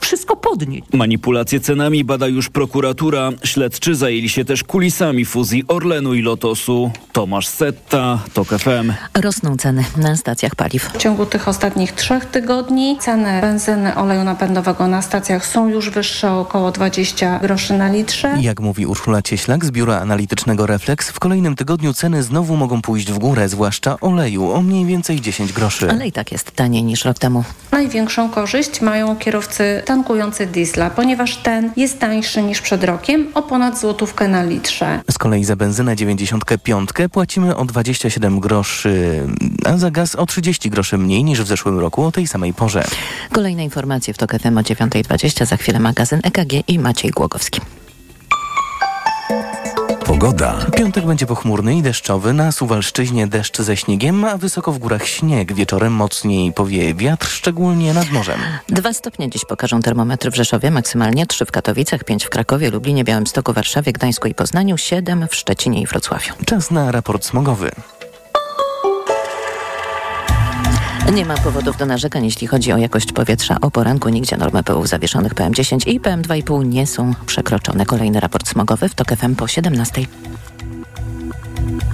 wszystko podnieść. Manipulacje cenami bada już prokuratura. Śledczy zajęli się też kulisami fuzji Orlenu i Lotosu. Tomasz Setta, TOK FM. Rosną ceny na stacjach paliw. W ciągu tych ostatnich trzech tygodni ceny benzyny, oleju napędowego na stacjach są już wyższe o około 20 groszy na litrze. Jak mówi Urszula Cieślak z biura analitycznego Reflex, w kolejnym tygodniu ceny znowu mogą pójść w górę, zwłaszcza oleju o mniej więcej 10 groszy. Ale i tak jest taniej niż rok temu. Największą korzyść mają kierowcy tankujący diesla, ponieważ ten jest tańszy niż przed rokiem o ponad złotówkę na litrze. Z kolei za benzynę 95 płacimy o 27 groszy, a za gaz o 30 groszy mniej niż w zeszłym roku o tej samej porze. Kolejne informacje w TOK FM o 9.20. Za chwilę magazyn EKG i Maciej Głogowski. Pogoda. Piątek będzie pochmurny i deszczowy. Na Suwalszczyźnie deszcz ze śniegiem, a wysoko w górach śnieg. Wieczorem mocniej powieje wiatr, szczególnie nad morzem. Dwa stopnie dziś pokażą termometry w Rzeszowie, maksymalnie trzy w Katowicach, pięć w Krakowie, Lublinie, Białymstoku, Warszawie, Gdańsku i Poznaniu, siedem w Szczecinie i Wrocławiu. Czas na raport smogowy. Nie ma powodów do narzekań, jeśli chodzi o jakość powietrza. O poranku nigdzie normy pyłów zawieszonych PM10 i PM2,5 nie są przekroczone. Kolejny raport smogowy w TOK FM po 17.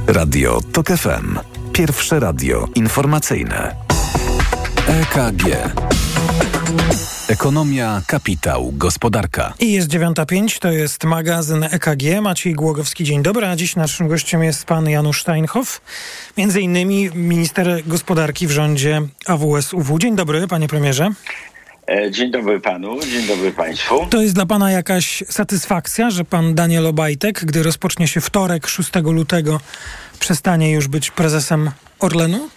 Radio TOK FM. Pierwsze radio informacyjne. EKG. Ekonomia, kapitał, gospodarka. I jest 9.05, to jest magazyn EKG. Maciej Głogowski, dzień dobry. A dziś naszym gościem jest pan Janusz Steinhoff, między innymi minister gospodarki w rządzie AWS-UW. Dzień dobry, panie premierze. E, dzień dobry panu, dzień dobry państwu. To jest dla pana jakaś satysfakcja, że pan Daniel Obajtek, gdy rozpocznie się wtorek 6 lutego, przestanie już być prezesem Orlenu?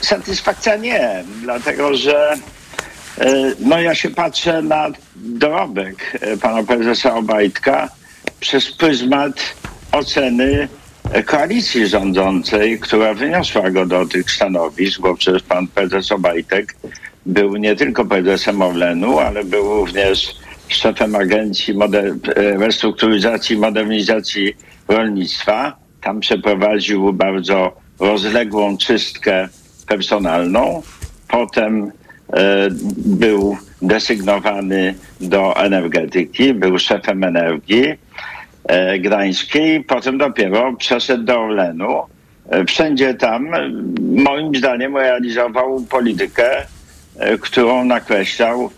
Satysfakcja nie, dlatego że e, no ja się patrzę na dorobek e, pana prezesa Obajtka przez pryzmat oceny koalicji rządzącej, która wyniosła go do tych stanowisk, bo przecież pan prezes Obajtek był nie tylko prezesem Orlenu, ale był również szefem Agencji Moder- Restrukturyzacji i Modernizacji Rolnictwa. Tam przeprowadził bardzo rozległą czystkę personalną. Potem e, był desygnowany do energetyki, był szefem energii e, gdańskiej, potem dopiero przeszedł do Orlenu. E, wszędzie tam, moim zdaniem, realizował politykę, którą nakreślał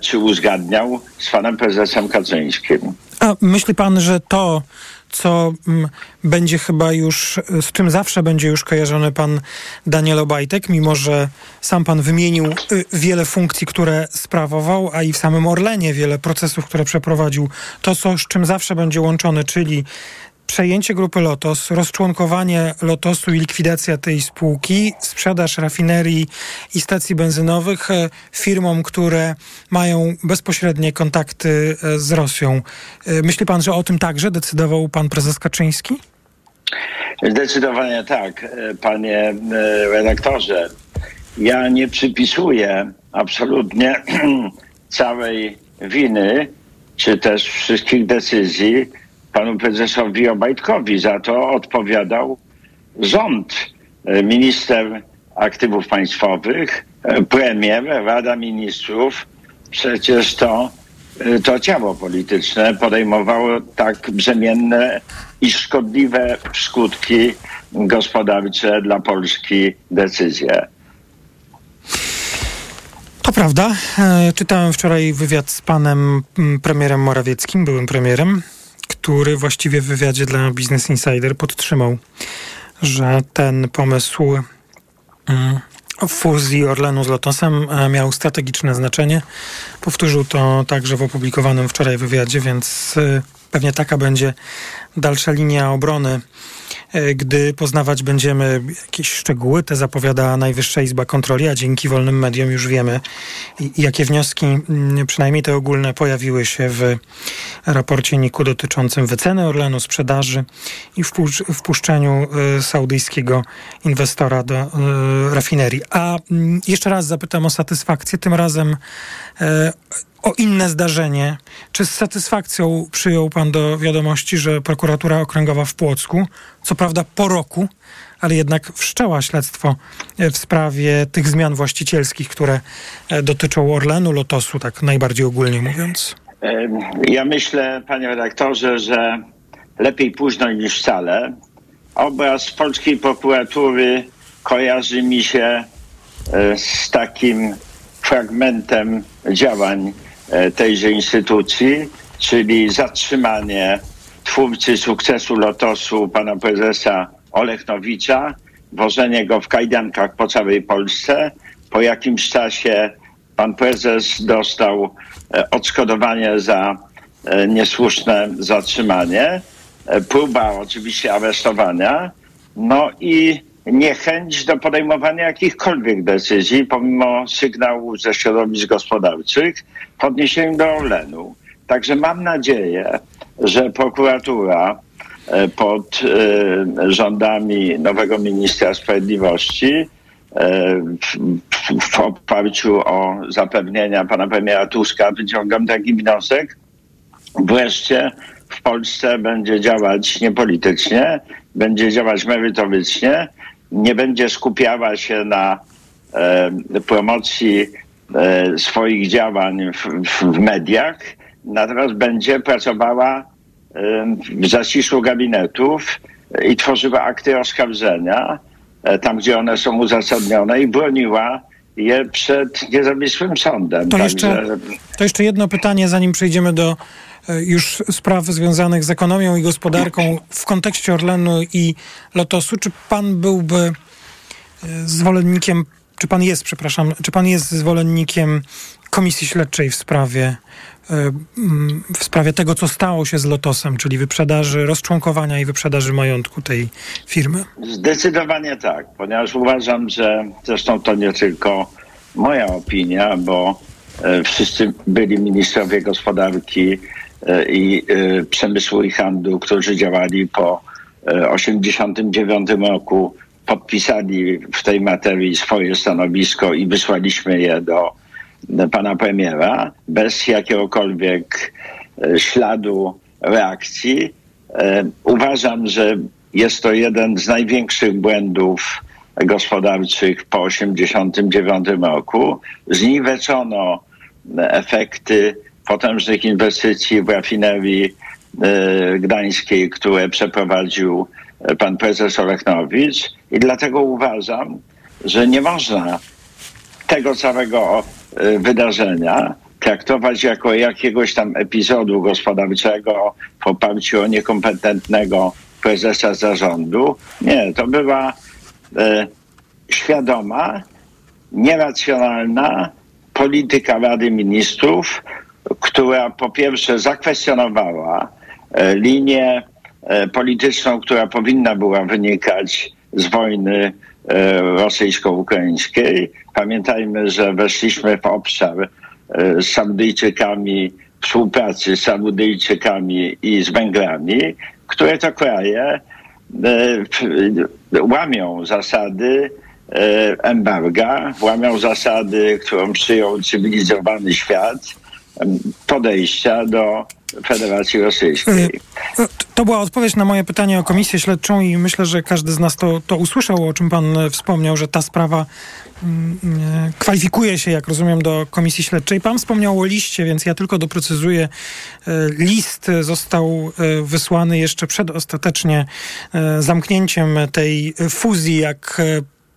czy uzgadniał z panem prezesem Kaczyńskim. A myśli pan, że to, co mm, będzie chyba już, z czym zawsze będzie już kojarzony pan Daniel Obajtek, mimo że sam pan wymienił y, wiele funkcji, które sprawował, a i w samym Orlenie wiele procesów, które przeprowadził, to, co, z czym zawsze będzie łączony, czyli przejęcie grupy Lotos, rozczłonkowanie Lotosu i likwidacja tej spółki, sprzedaż rafinerii i stacji benzynowych e, firmom, które mają bezpośrednie kontakty e, z Rosją. E, Myśli pan, że o tym także decydował pan prezes Kaczyński? Zdecydowanie tak, panie redaktorze. Ja nie przypisuję absolutnie całej winy, czy też wszystkich decyzji panu prezesowi Obajtkowi. Za to odpowiadał rząd, e, minister aktywów państwowych, e, premier, Rada Ministrów. Przecież to, e, to ciało polityczne podejmowało tak brzemienne i szkodliwe skutki gospodarcze dla Polski decyzje. To prawda. Czytałem wczoraj wywiad z panem mm, premierem Morawieckim, byłym premierem, który właściwie w wywiadzie dla Business Insider podtrzymał, że ten pomysł mm, fuzji Orlenu z Lotosem e, miał strategiczne znaczenie. Powtórzył to także w opublikowanym wczoraj wywiadzie, więc e, pewnie taka będzie dalsza linia obrony gdy poznawać będziemy jakieś szczegóły, te zapowiada Najwyższa Izba Kontroli, a dzięki wolnym mediom już wiemy, jakie wnioski, mm, przynajmniej te ogólne, pojawiły się w raporcie NIK-u dotyczącym wyceny Orlenu, sprzedaży i wpusz- wpuszczeniu e, saudyjskiego inwestora do e, rafinerii. A mm, jeszcze raz zapytam o satysfakcję, tym razem e, o inne zdarzenie. Czy z satysfakcją przyjął pan do wiadomości, że prokuratura okręgowa w Płocku, co prawda po roku, ale jednak wszczęła śledztwo w sprawie tych zmian właścicielskich, które dotyczą Orlenu, Lotosu, tak najbardziej ogólnie mówiąc. Ja myślę, panie redaktorze, że lepiej późno niż wcale. Obraz polskiej prokuratury kojarzy mi się e, z takim fragmentem działań e, tejże instytucji, czyli zatrzymanie twórcy sukcesu Lotosu, pana prezesa Olechnowicza, wożenie go w kajdankach po całej Polsce. Po jakimś czasie pan prezes dostał e, odszkodowanie za niesłuszne zatrzymanie, próba oczywiście aresztowania, no i niechęć do podejmowania jakichkolwiek decyzji, pomimo sygnału ze środowisk gospodarczych w odniesieniu do Orlenu. Także mam nadzieję, że prokuratura e, pod e, rządami nowego ministra sprawiedliwości e, w, oparciu o zapewnienia pana premiera Tuska wyciągam taki wniosek, wreszcie w Polsce będzie działać niepolitycznie, będzie działać merytorycznie, nie będzie skupiała się na promocji e, swoich działań w, w, mediach, natomiast będzie pracowała w zaciszu gabinetów i tworzyła akty oskarżenia e, tam, gdzie one są uzasadnione i broniła je przed niezawisłym sądem. To, Także... jeszcze, to jeszcze jedno pytanie, zanim przejdziemy do już spraw związanych z ekonomią i gospodarką w kontekście Orlenu i Lotosu. Czy pan byłby e, zwolennikiem, czy pan jest, przepraszam, czy pan jest zwolennikiem komisji śledczej w sprawie e, w sprawie tego, co stało się z Lotosem, czyli wyprzedaży, rozczłonkowania i wyprzedaży majątku tej firmy? Zdecydowanie tak, ponieważ uważam, że zresztą to nie tylko moja opinia, bo wszyscy byli ministrowie gospodarki E, i e, przemysłu i handlu, którzy działali po 1989 e, roku, podpisali w tej materii swoje stanowisko i wysłaliśmy je do pana premiera bez jakiegokolwiek śladu reakcji. Uważam, że jest to jeden z największych błędów gospodarczych po 1989 roku. Zniweczono efekty potężnych inwestycji w rafinerii e, gdańskiej, które przeprowadził e, pan prezes Olechnowicz i dlatego uważam, że nie można tego całego e, wydarzenia traktować jako jakiegoś tam epizodu gospodarczego w oparciu o niekompetentnego prezesa zarządu. Nie, to była e, świadoma, nieracjonalna polityka Rady Ministrów, która po pierwsze zakwestionowała e, linię e, polityczną, która powinna była wynikać z wojny e, rosyjsko-ukraińskiej. Pamiętajmy, że weszliśmy w obszar z Saudyjczykami, współpracy z Saudyjczykami i z Węgrami, które to kraje łamią zasady embarga, łamią zasady, którą przyjął cywilizowany świat podejścia do Federacji Rosyjskiej. Y, to była odpowiedź na moje pytanie o komisję śledczą i myślę, że każdy z nas to, to usłyszał, o czym pan e, wspomniał, że ta sprawa mm, e, kwalifikuje się, jak rozumiem, do komisji śledczej. Pan wspomniał o liście, więc ja tylko doprecyzuję. E, list został wysłany jeszcze przed ostatecznie zamknięciem tej fuzji, jak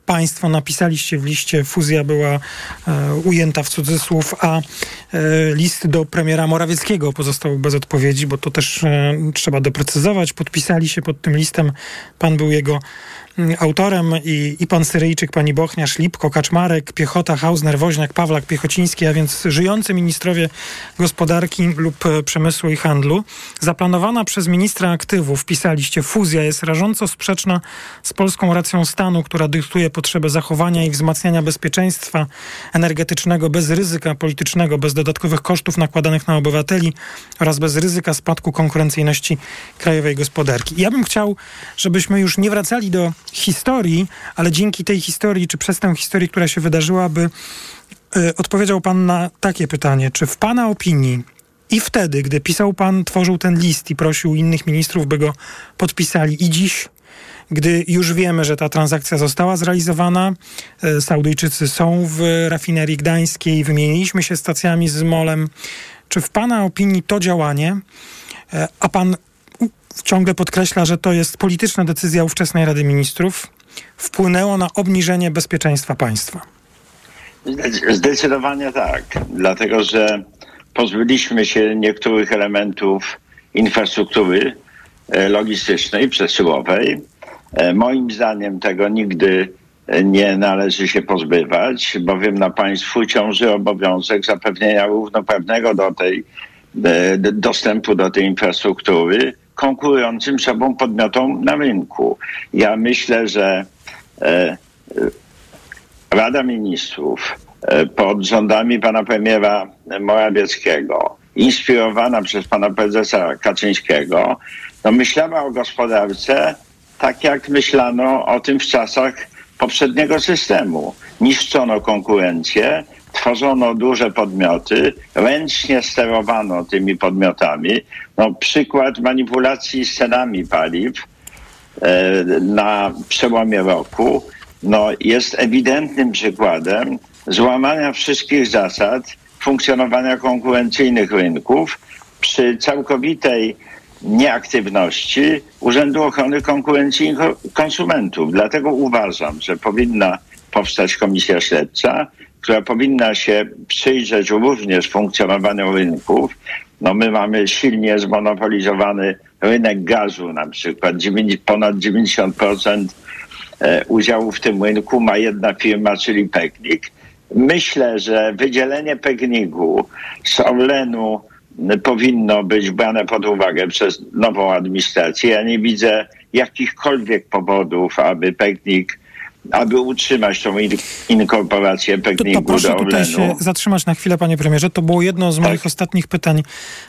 Państwo napisaliście w liście, fuzja była e, ujęta w cudzysłów, a e, list do premiera Morawieckiego pozostał bez odpowiedzi, bo to też e, trzeba doprecyzować. Podpisali się pod tym listem, pan był jego autorem i, i pan Syryjczyk, pani Bochniarz, Lipko, Kaczmarek, Piechota, Hausner, Woźniak, Pawlak, Piechociński, a więc żyjący ministrowie gospodarki lub e, przemysłu i handlu. Zaplanowana przez ministra aktywów, pisaliście, fuzja jest rażąco sprzeczna z polską racją stanu, która dyktuje potrzebę zachowania i wzmacniania bezpieczeństwa energetycznego bez ryzyka politycznego, bez dodatkowych kosztów nakładanych na obywateli oraz bez ryzyka spadku konkurencyjności krajowej gospodarki. Ja bym chciał, żebyśmy już nie wracali do historii, ale dzięki tej historii, czy przez tę historię, która się wydarzyła, by y, odpowiedział pan na takie pytanie. Czy w pana opinii i wtedy, gdy pisał pan, tworzył ten list i prosił innych ministrów, by go podpisali i dziś, gdy już wiemy, że ta transakcja została zrealizowana, e, Saudyjczycy są w rafinerii gdańskiej, wymieniliśmy się stacjami z MOLem. Czy w Pana opinii to działanie, e, a Pan ciągle podkreśla, że to jest polityczna decyzja ówczesnej Rady Ministrów, wpłynęło na obniżenie bezpieczeństwa państwa? Zdecydowanie tak, dlatego że pozbyliśmy się niektórych elementów infrastruktury e, logistycznej, przesyłowej. E, moim zdaniem tego nigdy e, nie należy się pozbywać, bowiem na państwu ciąży obowiązek zapewnienia równoprawnego do tej, dostępu do tej infrastruktury konkurującym sobą podmiotom na rynku. Ja myślę, że Rada Ministrów pod rządami pana premiera Morawieckiego inspirowana przez pana prezesa Kaczyńskiego, no myślała o gospodarce tak, jak myślano o tym w czasach poprzedniego systemu. Niszczono konkurencję, tworzono duże podmioty, ręcznie sterowano tymi podmiotami. No, przykład manipulacji cenami paliw e, na przełomie roku no, jest ewidentnym przykładem złamania wszystkich zasad funkcjonowania konkurencyjnych rynków przy całkowitej nieaktywności Urzędu Ochrony Konkurencji i Konsumentów. Dlatego uważam, że powinna powstać komisja śledcza, która powinna się przyjrzeć również funkcjonowaniu rynków. No my mamy silnie zmonopolizowany rynek gazu na przykład. Ponad 90% e, udziału w tym rynku ma jedna firma, czyli Peknik. Myślę, że wydzielenie Pegnigu z Orlenu powinno być brane pod uwagę przez nową administrację. Ja nie widzę jakichkolwiek powodów, aby Pegnik aby utrzymać tą inkorporację Pegnigu to, to proszę tutaj się zatrzymać na chwilę, panie premierze. To było jedno z tak. moich ostatnich pytań,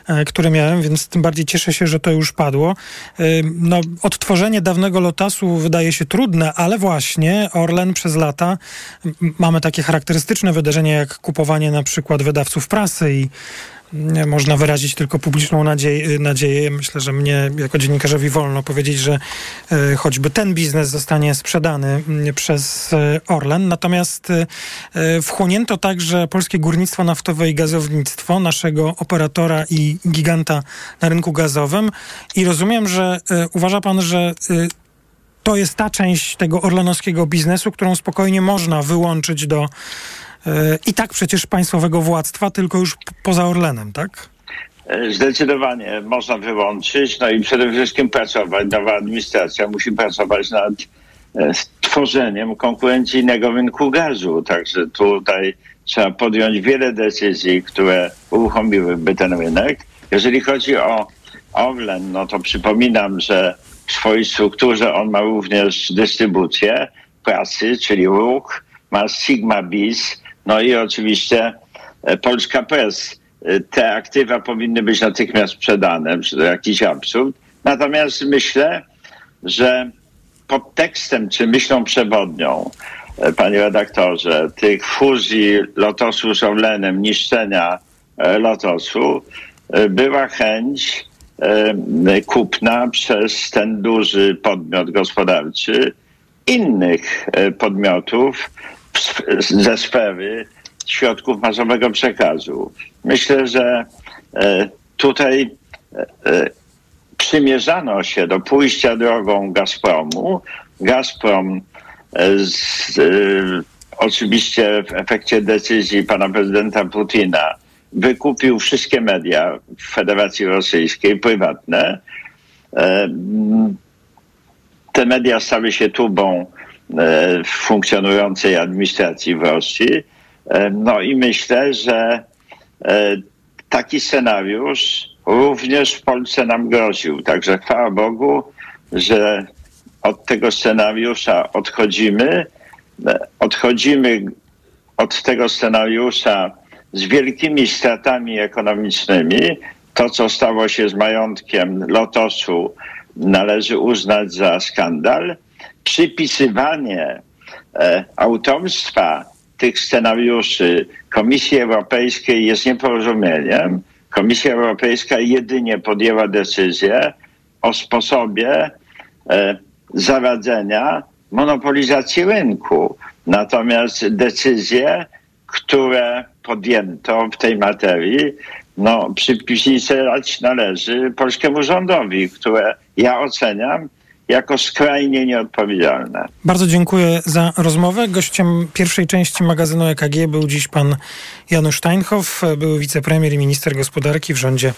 e, które miałem, więc tym bardziej cieszę się, że to już padło. E, no, odtworzenie dawnego Lotasu wydaje się trudne, ale właśnie Orlen przez lata mamy takie charakterystyczne wydarzenia, jak kupowanie na przykład wydawców prasy i można wyrazić tylko publiczną nadzieję, nadzieję. Myślę, że mnie jako dziennikarzowi wolno powiedzieć, że e, choćby ten biznes zostanie sprzedany mm, przez e, Orlen. Natomiast e, wchłonięto także polskie górnictwo naftowe i gazownictwo, naszego operatora i giganta na rynku gazowym. I rozumiem, że uważa pan, że to jest ta część tego orlenowskiego biznesu, którą spokojnie można wyłączyć do i tak przecież państwowego władztwa, tylko już poza Orlenem, tak? E, zdecydowanie można wyłączyć, no i przede wszystkim pracować. Nowa administracja musi pracować nad e, tworzeniem konkurencyjnego rynku gazu. Także tutaj trzeba podjąć wiele decyzji, które uruchomiłyby ten rynek. Jeżeli chodzi o Orlen, no to przypominam, że w swojej strukturze on ma również dystrybucję pracy, czyli ruch, ma Sigma Bis, no i oczywiście e, Polska Press. E, te aktywa powinny być natychmiast sprzedane, to jakiś absurd. Natomiast myślę, że pod tekstem czy myślą przewodnią, e, panie redaktorze, tych fuzji Lotosu z Orlenem, niszczenia Lotosu, była chęć kupna przez ten duży podmiot gospodarczy innych podmiotów, ze sfery środków masowego przekazu. Myślę, że e, tutaj e, e, przymierzano się do pójścia drogą Gazpromu. Gazprom z, oczywiście w efekcie decyzji pana prezydenta Putina wykupił wszystkie media w Federacji Rosyjskiej, prywatne. Te media stały się tubą funkcjonującej administracji w Rosji. E, no i myślę, że e, taki scenariusz również w Polsce nam groził. Także chwała Bogu, że od tego scenariusza odchodzimy. Odchodzimy od tego scenariusza z wielkimi stratami ekonomicznymi. To, co stało się z majątkiem Lotosu, należy uznać za skandal przypisywanie e, autorstwa tych scenariuszy Komisji Europejskiej jest nieporozumieniem. Komisja Europejska jedynie podjęła decyzję o sposobie e, zaradzenia monopolizacji rynku. Natomiast decyzje, które podjęto w tej materii, no, przypisać należy polskiemu rządowi, które ja oceniam jako skrajnie nieodpowiedzialne. Bardzo dziękuję za rozmowę. Gościem pierwszej części magazynu EKG był dziś pan Janusz Steinhoff, były wicepremier i minister gospodarki w rządzie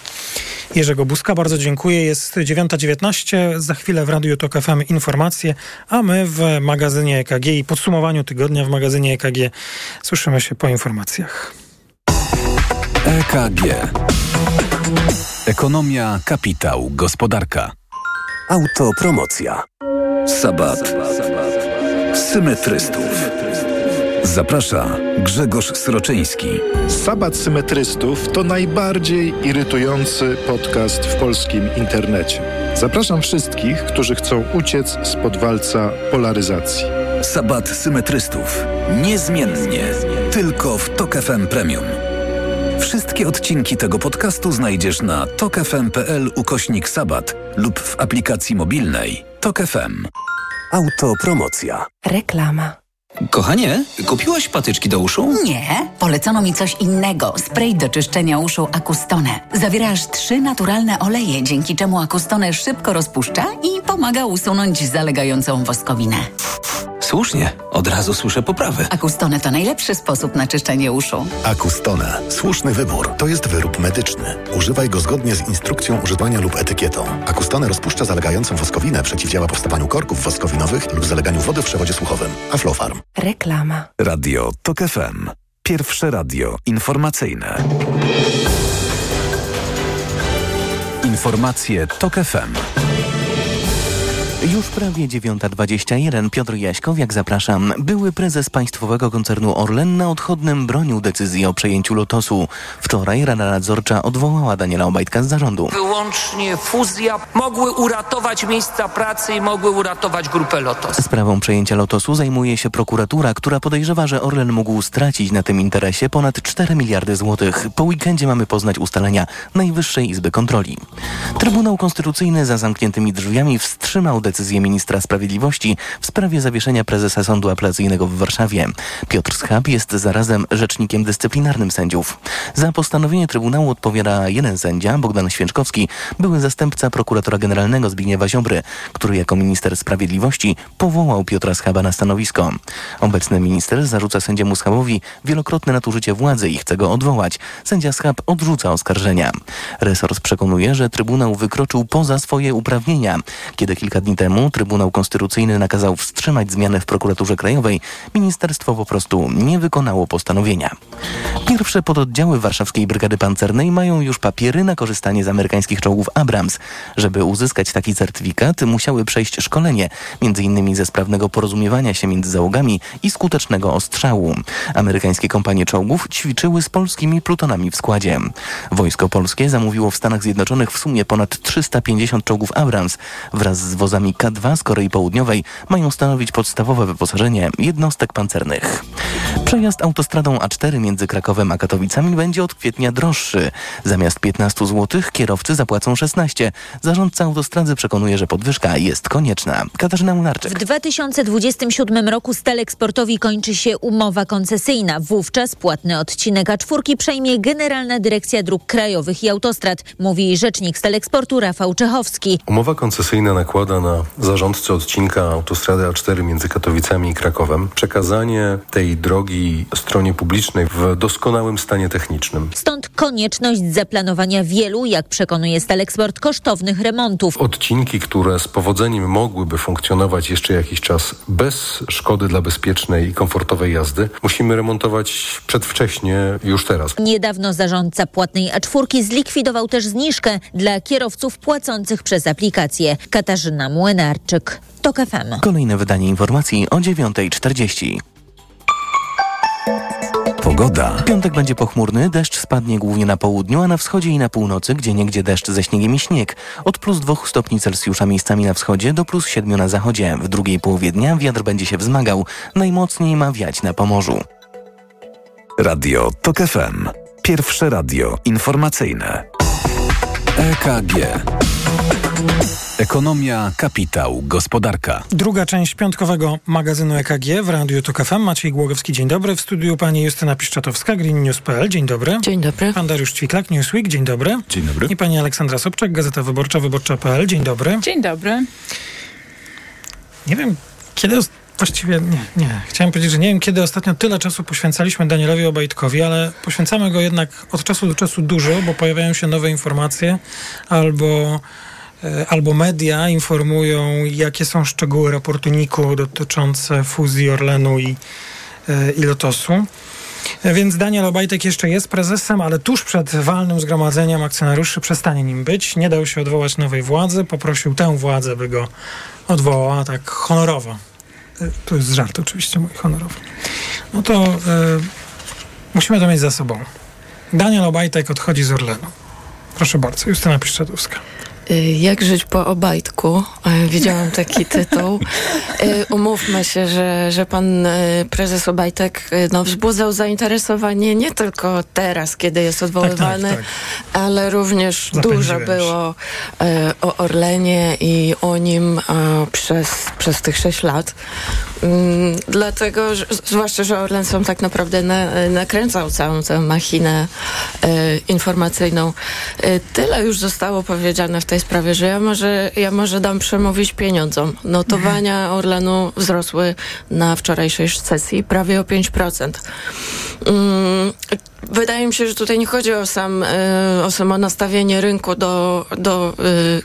Jerzego Buzka. Bardzo dziękuję. Jest 9.19. Za chwilę w Radiu Tok FM informacje, a my w magazynie EKG i podsumowaniu tygodnia w magazynie EKG słyszymy się po informacjach. EKG. Ekonomia, kapitał, gospodarka. Autopromocja. Sabat. Symetrystów. Zaprasza Grzegorz Sroczyński. Sabat Symetrystów to najbardziej irytujący podcast w polskim internecie. Zapraszam wszystkich, którzy chcą uciec spod walca polaryzacji. Sabat Symetrystów. Niezmiennie. Tylko w Tok FM Premium. Wszystkie odcinki tego podcastu znajdziesz na tokefm.pl ukośnik sabat lub w aplikacji mobilnej Tok FM. Autopromocja. Reklama. Kochanie, kupiłaś patyczki do uszu? Nie, polecono mi coś innego. Spray do czyszczenia uszu Akustone. Zawiera aż trzy naturalne oleje, dzięki czemu Akustone szybko rozpuszcza i pomaga usunąć zalegającą woskowinę. Słusznie, od razu słyszę poprawy. Akustone to najlepszy sposób na czyszczenie uszu. Akustone. Słuszny wybór. To jest wyrób medyczny. Używaj go zgodnie z instrukcją używania lub etykietą. Akustone rozpuszcza zalegającą woskowinę, przeciwdziała powstawaniu korków woskowinowych lub zaleganiu wody w przewodzie słuchowym. Aflofarm. Reklama. Radio TOK FM. Pierwsze radio informacyjne. Informacje TOK FM. Już prawie 9.21. Piotr Jaśkowiak, zapraszam. Były prezes państwowego koncernu Orlen na odchodnym bronił decyzji o przejęciu Lotosu. Wczoraj Rada Nadzorcza odwołała Daniela Obajtka z zarządu. Wyłącznie fuzja mogły uratować miejsca pracy i mogły uratować grupę Lotos. Sprawą przejęcia Lotosu zajmuje się prokuratura, która podejrzewa, że Orlen mógł stracić na tym interesie ponad 4 miliardy złotych. Po weekendzie mamy poznać ustalenia Najwyższej Izby Kontroli. Trybunał Konstytucyjny za zamkniętymi drzwiami wstrzymał decyzję decyzję ministra sprawiedliwości w sprawie zawieszenia prezesa Sądu Apelacyjnego w Warszawie. Piotr Schab jest zarazem rzecznikiem dyscyplinarnym sędziów. Za postanowienie Trybunału odpowiada jeden sędzia, Bogdan Święczkowski, były zastępca prokuratora generalnego Zbigniewa Ziobry, który jako minister sprawiedliwości powołał Piotra Schaba na stanowisko. Obecny minister zarzuca sędziemu Schabowi wielokrotne nadużycie władzy i chce go odwołać. Sędzia Schab odrzuca oskarżenia. Resort przekonuje, że Trybunał wykroczył poza swoje uprawnienia. Kiedy kilka dni temu temu Trybunał Konstytucyjny nakazał wstrzymać zmiany w prokuraturze krajowej, ministerstwo po prostu nie wykonało postanowienia. Pierwsze pododdziały warszawskiej brygady pancernej mają już papiery na korzystanie z amerykańskich czołgów Abrams. Żeby uzyskać taki certyfikat, musiały przejść szkolenie, m.in. ze sprawnego porozumiewania się między załogami i skutecznego ostrzału. Amerykańskie kompanie czołgów ćwiczyły z polskimi plutonami w składzie. Wojsko polskie zamówiło w Stanach Zjednoczonych w sumie ponad 350 czołgów Abrams wraz z wozami K2 z Korei Południowej mają stanowić podstawowe wyposażenie jednostek pancernych. Przejazd autostradą A4 między Krakowem a Katowicami będzie od kwietnia droższy. Zamiast 15 zł kierowcy zapłacą 16. Zarządca autostrady przekonuje, że podwyżka jest konieczna. Katarzyna Munarczyk. W 2027 roku Steleksportowi kończy się umowa koncesyjna. Wówczas płatny odcinek A4 przejmie Generalna Dyrekcja Dróg Krajowych i Autostrad, mówi rzecznik Steleksportu Rafał Czechowski. Umowa koncesyjna nakłada na zarządcy odcinka autostrady A4 między Katowicami i Krakowem przekazanie tej drogi stronie publicznej w doskonałym stanie technicznym. Stąd konieczność zaplanowania wielu, jak przekonuje Steleksport, kosztownych remontów. Odcinki, które z powodzeniem mogłyby funkcjonować jeszcze jakiś czas bez szkody dla bezpiecznej i komfortowej jazdy, musimy remontować przedwcześnie, już teraz. Niedawno zarządca płatnej A4 zlikwidował też zniżkę dla kierowców płacących przez aplikację. Katarzyna Młynarczyk, TOK FM. Kolejne wydanie informacji o 9.40. Pogoda. Piątek będzie pochmurny, deszcz spadnie głównie na południu, a na wschodzie i na północy, gdzie niegdzie deszcz ze śniegiem i śnieg. Od plus 2 stopni Celsjusza miejscami na wschodzie do plus 7 na zachodzie. W drugiej połowie dnia wiatr będzie się wzmagał. Najmocniej ma wiać na Pomorzu. Radio TOK FM. Pierwsze radio informacyjne. EKG. Ekonomia, kapitał, gospodarka. Druga część piątkowego magazynu EKG w Radiu Tok FM. Maciej Głogowski, dzień dobry. W studiu pani Justyna Piszczatowska, Green News.pl. Dzień dobry. Dzień dobry. Pan Dariusz Ćwiklak, Newsweek. Dzień dobry. Dzień dobry. I pani Aleksandra Sobczak, Gazeta Wyborcza, Wyborcza.pl. Dzień dobry. Dzień dobry. Nie wiem, kiedy... Właściwie nie, nie. Chciałem powiedzieć, że nie wiem, kiedy ostatnio tyle czasu poświęcaliśmy Danielowi Obajtkowi, ale poświęcamy go jednak od czasu do czasu dużo, bo pojawiają się nowe informacje albo albo media informują, jakie są szczegóły raportu NIK-u dotyczące fuzji Orlenu i, e, i Lotosu. E, Więc Daniel Obajtek jeszcze jest prezesem, ale tuż przed walnym zgromadzeniem akcjonariuszy przestanie nim być. Nie dał się odwołać nowej władzy. Poprosił tę władzę, by go odwołała tak honorowo. E, To jest żart oczywiście mój honorowy. No to e, musimy to mieć za sobą. Daniel Obajtek odchodzi z Orlenu. Proszę bardzo, Justyna Piszczatowska. Y, Jak żyć po Obajtku? Y, Widziałam taki tytuł. Y, Umówmy się, że, że pan prezes Obajtek no, wzbudzał zainteresowanie nie tylko teraz, kiedy jest odwoływany, tak, tak. ale również dużo było o Orlenie i o nim przez, przez tych sześć lat. Mm, Dlatego, że, zwłaszcza, że Orlen sam tak naprawdę na, nakręcał całą tę machinę informacyjną. Tyle już zostało powiedziane w tej sprawie, że ja może, ja może dam przemówić pieniądzom. Notowania Orlenu wzrosły na wczorajszej sesji prawie o 5%. Wydaje mi się, że tutaj nie chodzi o sam, e, o samo nastawienie rynku do, do e,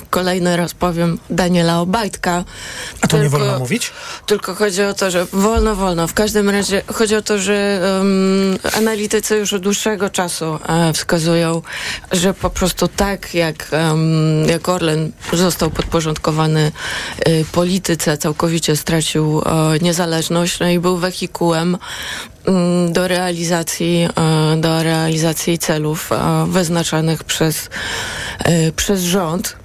kolejny raz powiem, Daniela Obajtka. A to nie wolno mówić? Tylko chodzi o to, że wolno, wolno. W każdym razie chodzi o to, że um, analitycy już od dłuższego czasu e, wskazują, że po prostu tak jak, um, jak Orlen został podporządkowany e, polityce, całkowicie stracił e, niezależność, no i był wehikułem do realizacji, e, do realizacji celów e, wyznaczanych przez, e, przez rząd.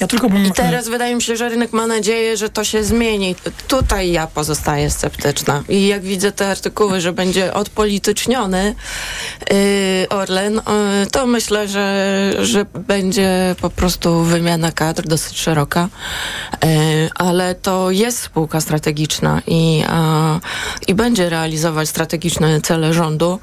Ja tylko bym... I teraz wydaje mi się, że rynek ma nadzieję, że to się zmieni. Tutaj ja pozostaję sceptyczna. I jak widzę te artykuły, że będzie odpolityczniony yy, Orlen, yy, to myślę, że, że będzie po prostu wymiana kadr dosyć szeroka. Yy, ale to jest spółka strategiczna i, i będzie realizować strategiczne cele rządu.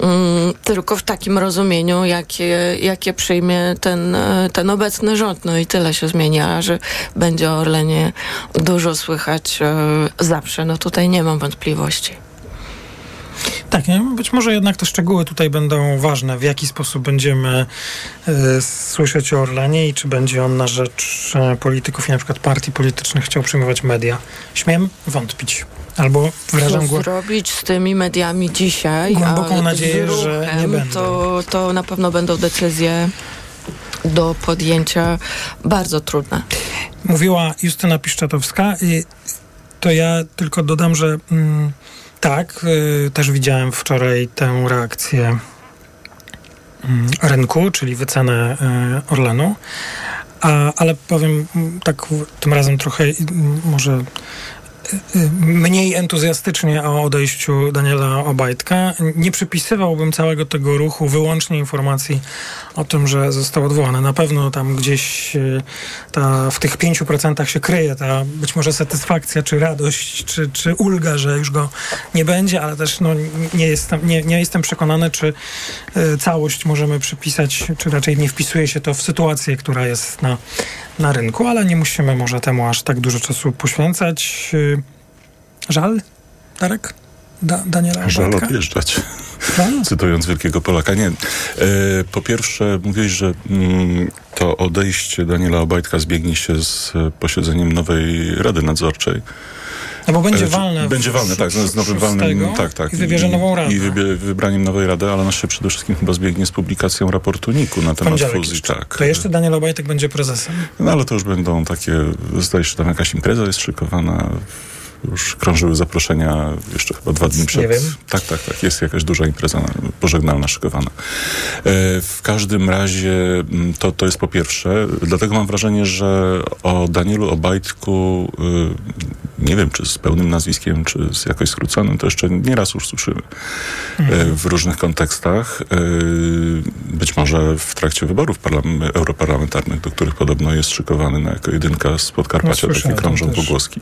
Mm, tylko w takim rozumieniu, jakie, jakie przyjmie ten, e, ten obecny rząd. No i tyle się zmienia, że będzie o Orlenie dużo słychać e, zawsze. No tutaj nie mam wątpliwości. Tak, być może jednak te szczegóły tutaj będą ważne. W jaki sposób będziemy e, słyszeć o Orlenie i czy będzie on na rzecz e, polityków i na przykład partii politycznych chciał przyjmować media. Śmiem wątpić. Albo wyrażam Co głos. zrobić z tymi mediami dzisiaj? Głęboką nadzieję, z że nie ruchem, będą. To, to na pewno będą decyzje do podjęcia bardzo trudne. Mówiła Justyna Piszczatowska i to ja tylko dodam, że mm, tak, y, też widziałem wczoraj tę reakcję mm, rynku, czyli wycenę y, Orlenu, a, ale powiem mm, tak tym razem trochę może y, y, mniej entuzjastycznie o odejściu Daniela Obajtka. Nie przypisywałbym całego tego ruchu wyłącznie informacji o tym, że został odwołany. Na pewno tam gdzieś y, ta, w tych 5% się kryje ta być może satysfakcja, czy radość, czy, czy ulga, że już go nie będzie, ale też no, nie, jestem, nie, nie jestem przekonany, czy y, całość możemy przypisać, czy raczej nie wpisuje się to w sytuację, która jest na, na rynku, ale nie musimy może temu aż tak dużo czasu poświęcać. Y, Żal, Darek? Da, Daniela Żal Obajtka? odjeżdżać. Żal? Cytując wielkiego Polaka. Nie. E, po pierwsze, mówiłeś, że mm, to odejście Daniela Obajtka zbiegnie się z posiedzeniem nowej Rady Nadzorczej. No bo będzie walne. Będzie walne, tak, z nowym walnym, tak, tak. I wybierze nową radę. I wybie, wybraniem nowej rady, ale ona się przede wszystkim chyba zbiegnie z publikacją raportu NIK-u na temat fuzji. jeszcze. Tak. To jeszcze Daniel Obajtek będzie prezesem. No ale to już będą takie, zdaje się, że tam jakaś impreza jest szykowana. Już krążyły zaproszenia jeszcze chyba dwa dni przed. Nie wiem. Tak, tak, tak. Jest jakaś duża impreza na- pożegnalna szykowana. E, w każdym razie mm, to, to jest po pierwsze. Dlatego mam wrażenie, że o Danielu Obajtku y, nie wiem, czy z pełnym nazwiskiem, czy z jakoś skróconym, to jeszcze nieraz już słyszymy mhm. w różnych kontekstach. Być może w trakcie wyborów europarlamentarnych, do których podobno jest szykowany na jako jedynka z Podkarpacia, no, takie krążą pogłoski.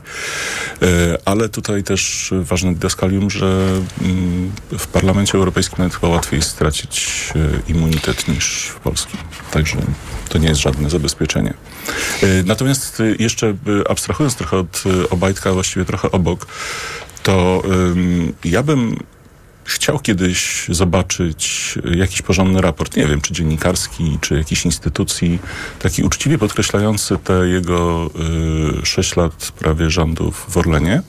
Ale tutaj też ważne didaskalium, że mm, w Parlamencie Europejskim nawet chyba łatwiej stracić immunitet niż w Polskim. Także to nie jest żadne zabezpieczenie. Natomiast jeszcze abstrahując trochę od Obajtka, właściwie trochę obok, to ja bym chciał kiedyś zobaczyć jakiś porządny raport, nie wiem, czy dziennikarski, czy jakiejś instytucji, taki uczciwie podkreślający te jego y, sześć lat prawie rządów w Orlenie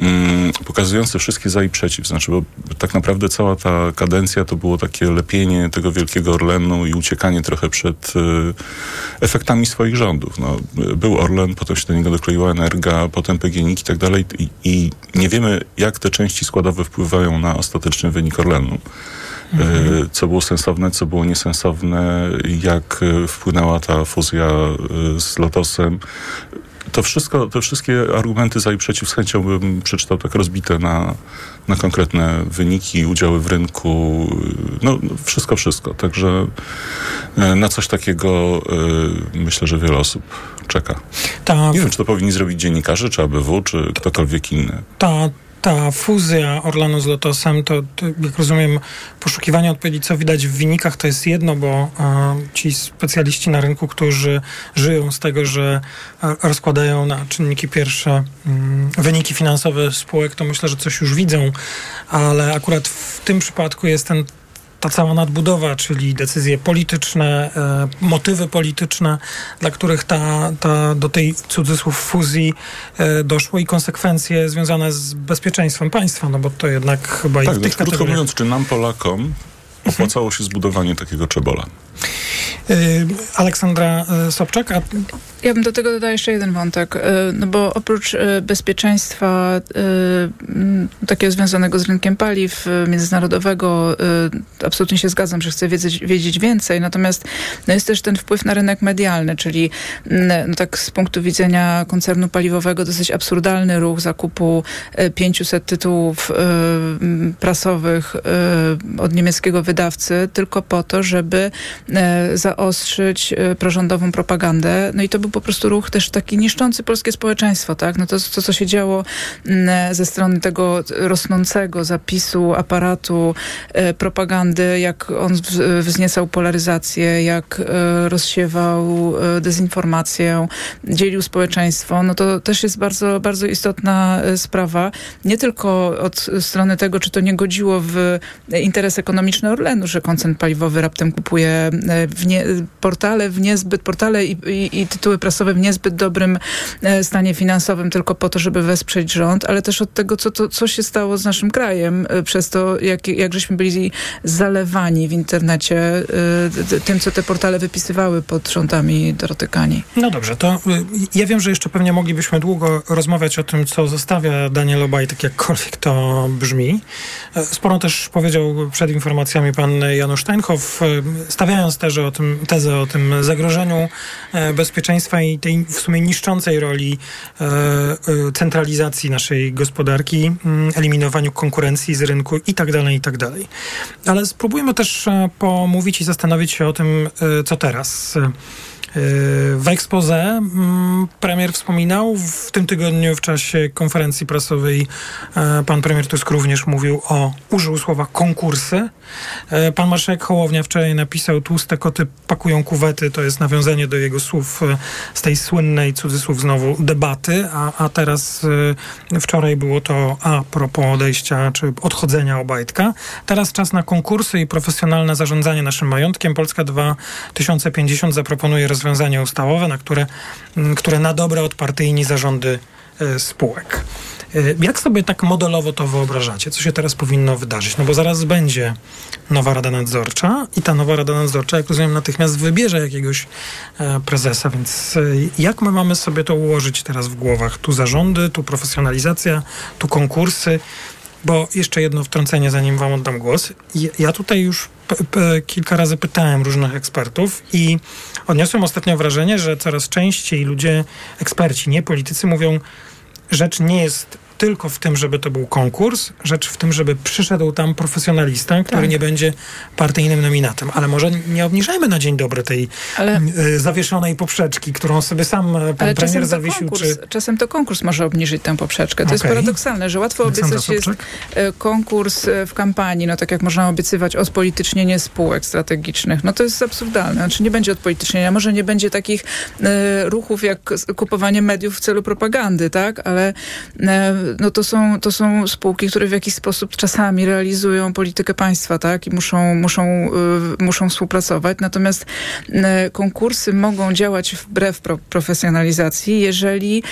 mm, pokazujące wszystkie za i przeciw. Znaczy, bo tak naprawdę cała ta kadencja to było takie lepienie tego wielkiego Orlenu i uciekanie trochę przed y, efektami swoich rządów. No, był Orlen, potem się do niego dokleiła Energa, potem PGNiG i tak dalej i, i nie wiemy, jak te części składowe wpływają na ostateczny wynik Orlenu. Mhm. Co było sensowne, co było niesensowne, jak wpłynęła ta fuzja y, z Lotosem to wszystko, te wszystkie argumenty za i przeciw z chęcią bym przeczytał tak rozbite na, na konkretne wyniki, udziały w rynku, no wszystko, wszystko. Także e, na coś takiego e, myślę, że wiele osób czeka. Ta... Nie wiem, czy to powinni zrobić dziennikarze, czy ABW, czy ktokolwiek inny. Ta ta fuzja Orlanu z Lotosem, to, jak rozumiem, poszukiwanie odpowiedzi, co widać w wynikach, to jest jedno, bo a, ci specjaliści na rynku, którzy żyją z tego, że a, rozkładają na czynniki pierwsze mm, wyniki finansowe spółek, to myślę, że coś już widzą, ale akurat w tym przypadku jest ten ta cała nadbudowa, czyli decyzje polityczne, e, motywy polityczne, dla których ta, ta do tej cudzysłów fuzji e, doszło i konsekwencje związane z bezpieczeństwem państwa, no bo to jednak chyba tak, i w tych krótko mówiąc, czy nam Polakom opłacało się zbudowanie takiego czebola? Y, Aleksandra y, Sobczak. A... Ja bym do tego dodała jeszcze jeden wątek, y, no bo oprócz bezpieczeństwa takiego związanego z rynkiem paliw międzynarodowego, absolutnie się zgadzam, że chcę wiedzieć, wiedzieć więcej, natomiast no jest też ten wpływ na rynek medialny, czyli no tak z punktu widzenia koncernu paliwowego dosyć absurdalny ruch zakupu 500 tytułów prasowych od niemieckiego wydawcy tylko po to, żeby zaostrzyć e, prorządową propagandę. No i to był po prostu ruch też taki niszczący polskie społeczeństwo, tak? No to, to co się działo mm, ze strony tego rosnącego zapisu aparatu e, propagandy, jak on wzniecał polaryzację, jak e, rozsiewał dezinformację, dzielił społeczeństwo, no to też jest bardzo, bardzo istotna sprawa. Nie tylko od strony tego, czy to nie godziło w interes ekonomiczny Orlenu, że koncern paliwowy raptem kupuje w nie, portale w niezbyt, portale i, i, i, tytuły prasowe w niezbyt dobrym e, stanie finansowym tylko po to, żeby wesprzeć rząd, ale też od tego, co, to, co się stało z naszym krajem e, przez to, jak, jak żeśmy byli zalewani w internecie e, tym, co te portale wypisywały pod rządami Dorotykani. No dobrze, to ja wiem, że jeszcze pewnie moglibyśmy długo rozmawiać o tym, co zostawia Daniel Obajtek, jakkolwiek to brzmi. Sporo też powiedział przed informacjami pan Janusz Steinhoff, stawiając też o tym, tezę o tym zagrożeniu e, bezpieczeństwa i tej w sumie niszczącej roli e, e, centralizacji naszej gospodarki, mm, eliminowaniu konkurencji z rynku i tak dalej, i tak dalej. Ale spróbujmy też pomówić i zastanowić się o tym, co teraz. W expose mm, premier wspominał w tym tygodniu w czasie konferencji prasowej e, pan premier Tusk również mówił o, użył słowa konkursy. E, pan marszałek Hołownia wczoraj napisał tłuste koty pakują kuwety, to jest nawiązanie do jego słów e, z tej słynnej cudzysłów znowu debaty, a, a teraz wczoraj było to a propos odejścia czy odchodzenia Obajtka. Teraz czas na konkursy i profesjonalne zarządzanie naszym majątkiem. Polska 2050 zaproponuje rozwiązanie rozwiązania ustawowe, na które, mm, które na dobre odpartyjni zarządy e, spółek. E, jak sobie tak modelowo to wyobrażacie? Co się teraz powinno wydarzyć? No bo zaraz będzie nowa Rada Nadzorcza i ta nowa Rada Nadzorcza, jak rozumiem, natychmiast wybierze jakiegoś e, prezesa, więc jak my mamy sobie to ułożyć teraz w głowach? Tu zarządy, tu profesjonalizacja, tu konkursy. Bo jeszcze jedno wtrącenie, zanim wam oddam głos. Ja tutaj już kilka razy pytałem różnych ekspertów i odniosłem ostatnio wrażenie, że coraz częściej ludzie, eksperci, nie politycy, mówią, rzecz nie jest tylko w tym, żeby to był konkurs, rzecz w tym, żeby przyszedł tam profesjonalista, który Tak. nie będzie partyjnym nominatem. Ale może nie obniżajmy na dzień dobry tej Ale- y, zawieszonej poprzeczki, którą sobie sam e, pan Ale premier zawiesił. konkurs, Czy... czasem to konkurs może obniżyć tę poprzeczkę. To jest Okej. paradoksalne, że łatwo Aleksandra obiecać jest e, konkurs e, w kampanii, no tak jak można obiecywać odpolitycznienie spółek strategicznych. No to jest absurdalne. Znaczy nie będzie odpolitycznienia. Może nie będzie takich ruchów jak kupowanie mediów w celu propagandy, tak? Ale no to są, to są spółki, które w jakiś sposób czasami realizują politykę państwa, tak? I muszą, muszą, e, muszą współpracować. Natomiast e, konkursy mogą działać wbrew pro, profesjonalizacji, jeżeli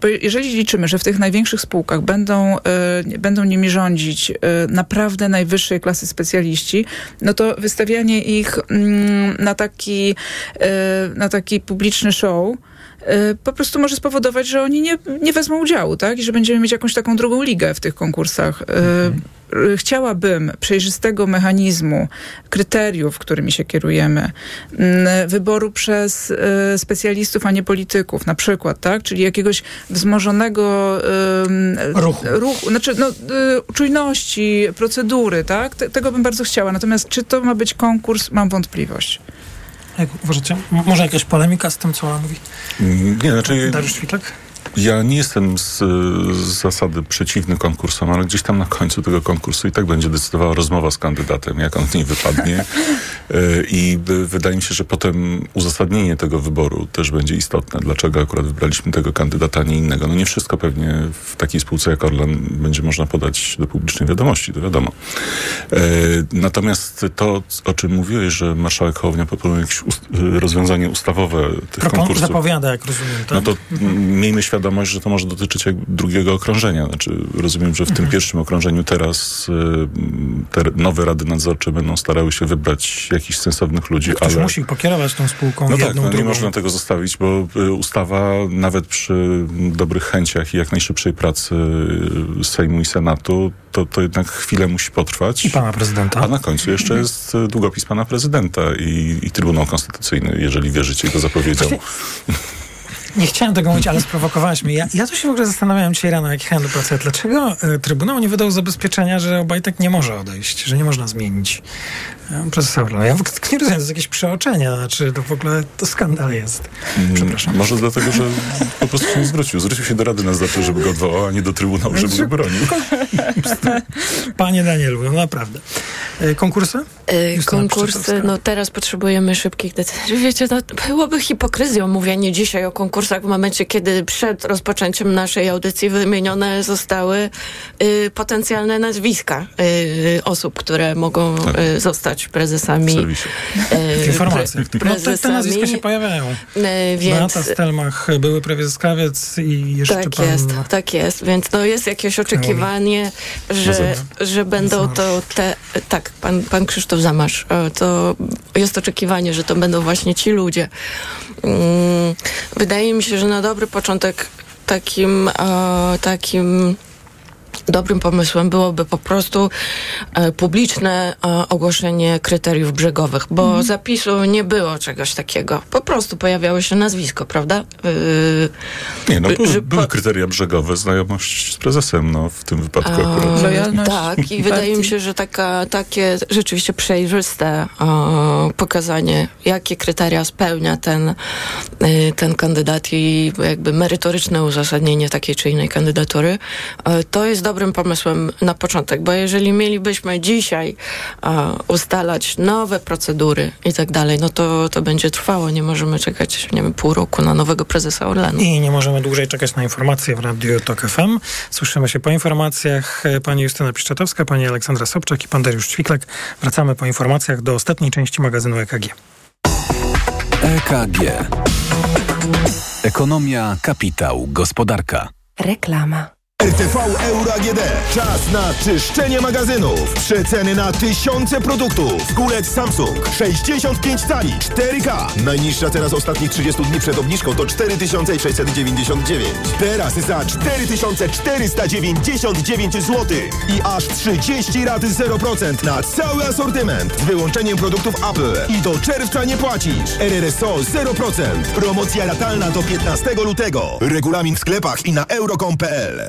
bo jeżeli liczymy, że w tych największych spółkach będą, e, będą nimi rządzić e, naprawdę najwyższej klasy specjaliści, no to wystawianie ich mm, na, taki, na taki publiczny show po prostu może spowodować, że oni nie, nie wezmą udziału, tak? I że będziemy mieć jakąś taką drugą ligę w tych konkursach. E, e, Chciałabym przejrzystego mechanizmu, kryteriów, którymi się kierujemy, wyboru przez e, specjalistów, a nie polityków, na przykład, tak? Czyli jakiegoś wzmożonego Ruchu. ruchu znaczy no, e, czujności, procedury, tak? Te, tego bym bardzo chciała. Natomiast czy to ma być konkurs, mam wątpliwość. Jak uważacie? Może jakaś polemika z tym, co mówi Mm, Nie, znaczy Dariusz Świtlak? Ja nie jestem z, z zasady przeciwny konkursom, ale gdzieś tam na końcu tego konkursu i tak będzie decydowała rozmowa z kandydatem, jak on w niej wypadnie. E, I wydaje mi się, że potem uzasadnienie tego wyboru też będzie istotne. Dlaczego akurat wybraliśmy tego kandydata, a nie innego. No nie wszystko pewnie w takiej spółce jak Orlen będzie można podać do publicznej wiadomości, to wiadomo. E, Natomiast to, o czym mówiłeś, że marszałek Hołownia proponuje jakieś ust- rozwiązanie ustawowe tych Propon- konkursów. zapowiada, jak rozumiem, tak? No to mm, miejmy świadomość, że to może dotyczyć drugiego okrążenia. Znaczy, rozumiem, że w tym pierwszym okrążeniu teraz y, te nowe rady nadzorcze będą starały się wybrać jakichś sensownych ludzi, Ktoś ale... musi pokierować tą spółką No tak, jedną, no nie drugą. można tego zostawić, bo y, ustawa nawet przy dobrych chęciach i jak najszybszej pracy y, Sejmu i Senatu, to, to jednak chwilę musi potrwać. I pana prezydenta. A na końcu jeszcze Mhm. jest długopis pana prezydenta i, i Trybunał Konstytucyjny, jeżeli wierzycie jego zapowiedziom. Nie chciałem tego mówić, ale sprowokowałeś mnie. Ja, ja tu się w ogóle zastanawiałem dzisiaj rano, jak jechałem do pracy, dlaczego e, Trybunał nie wydał zabezpieczenia, że Obajtek nie może odejść, że nie można zmienić e, prezesa Orlenu. Ja w ogóle nie rozumiem, to jest jakieś przeoczenie, znaczy to w ogóle to skandal jest. Przepraszam. Może dlatego, że po prostu się nie zwrócił. Zwrócił się do Rady Nadzorczej, żeby go odwołał, a nie do Trybunału, żeby go bronił. Panie Danielu, no naprawdę. E, Konkursy? Y, Justyna konkursy, no teraz potrzebujemy szybkich decyzji. Wiecie, no, byłoby hipokryzją mówienie dzisiaj o konkursach w momencie, kiedy przed rozpoczęciem naszej audycji wymienione zostały y, potencjalne nazwiska y, osób, które mogą y, zostać prezesami. W informacjach. No, te, te nazwiska się pojawiają. Y, więc Beata Stelmach, były prezes Krawiec i jeszcze tak pan... jest, tak jest. Więc no jest jakieś oczekiwanie, że, że będą to te. Tak, pan, pan Krzysztof Zamarz. e, To jest oczekiwanie, że to będą właśnie ci ludzie. Mm, Wydaje mi się, że na dobry początek takim, e, takim dobrym pomysłem byłoby po prostu e, publiczne e, ogłoszenie kryteriów brzegowych, bo Mhm. zapisu nie było czegoś takiego. Po prostu pojawiało się nazwisko, prawda? Yy, Nie, no były, że były kryteria brzegowe, znajomość z prezesem, no w tym wypadku akurat. A, Tak, i wydaje mi się, że taka, takie rzeczywiście przejrzyste e, pokazanie, jakie kryteria spełnia ten, ten kandydat i jakby merytoryczne uzasadnienie takiej czy innej kandydatury, to jest dobrym pomysłem na początek, bo jeżeli mielibyśmy dzisiaj e, ustalać nowe procedury i tak dalej, no to, to będzie trwało. Nie możemy czekać, nie wiem, pół roku na nowego prezesa Orlenu. I nie możemy dłużej czekać na informacje w Radiu TOK FM. Słyszymy się po informacjach. E, Pani Justyna Piszczatowska, pani Aleksandra Sobczak i pan Dariusz Ćwiklak. Wracamy po informacjach do ostatniej części magazynu EKG. EKG. Ekonomia, kapitał, gospodarka. Reklama. RTV Euro AGD. Czas na czyszczenie magazynów. Przeceny na tysiące produktów. Kulec Samsung 65 cali 4K. Najniższa teraz ostatnich 30 dni przed obniżką to 4699. Teraz za 4499 zł. I aż 30 rat 0% na cały asortyment. Z wyłączeniem produktów Apple. I do czerwca nie płacisz. RRSO 0%. Promocja ratalna do 15 lutego. Regulamin w sklepach i na euro.com.pl.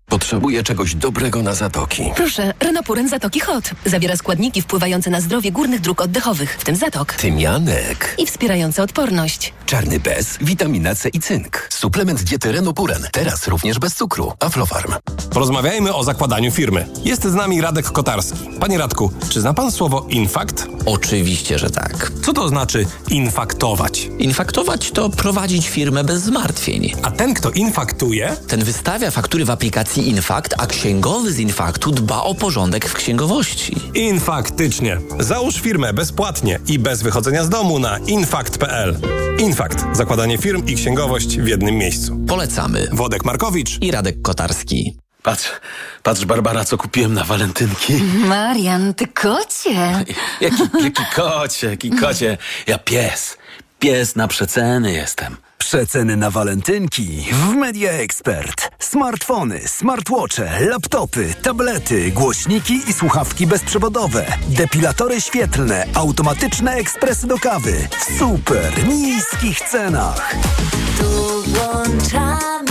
Potrzebuję czegoś dobrego na zatoki. Proszę, Renopuren Zatoki Hot. Zawiera składniki wpływające na zdrowie górnych dróg oddechowych, w tym zatok. Tymianek. I wspierające odporność. Czarny bez, witamina C i cynk. Suplement diety Renopuren. Teraz również bez cukru. Aflofarm. Porozmawiajmy o zakładaniu firmy. Jest z nami Radek Kotarski. Panie Radku, czy zna pan słowo infakt? Oczywiście, że tak. Co to znaczy infaktować? Infaktować to prowadzić firmę bez zmartwień. A ten, kto infaktuje? Ten wystawia faktury w aplikacji Infakt, a księgowy z Infaktu dba o porządek w księgowości. Infaktycznie. Załóż firmę bezpłatnie i bez wychodzenia z domu na infakt.pl. Infakt. Zakładanie firm i księgowość w jednym miejscu. Polecamy. Wodek Markowicz i Radek Kotarski. Patrz, patrz Barbara, co kupiłem na walentynki. Marian, ty kocie! Jaki, jaki kocie, jaki kocie. Ja pies. Pies na przeceny jestem. Przeceny na walentynki w Media Expert. Smartfony, smartwatche, laptopy, tablety, głośniki i słuchawki bezprzewodowe, depilatory świetlne, automatyczne ekspresy do kawy w super niskich cenach. Tu włączamy.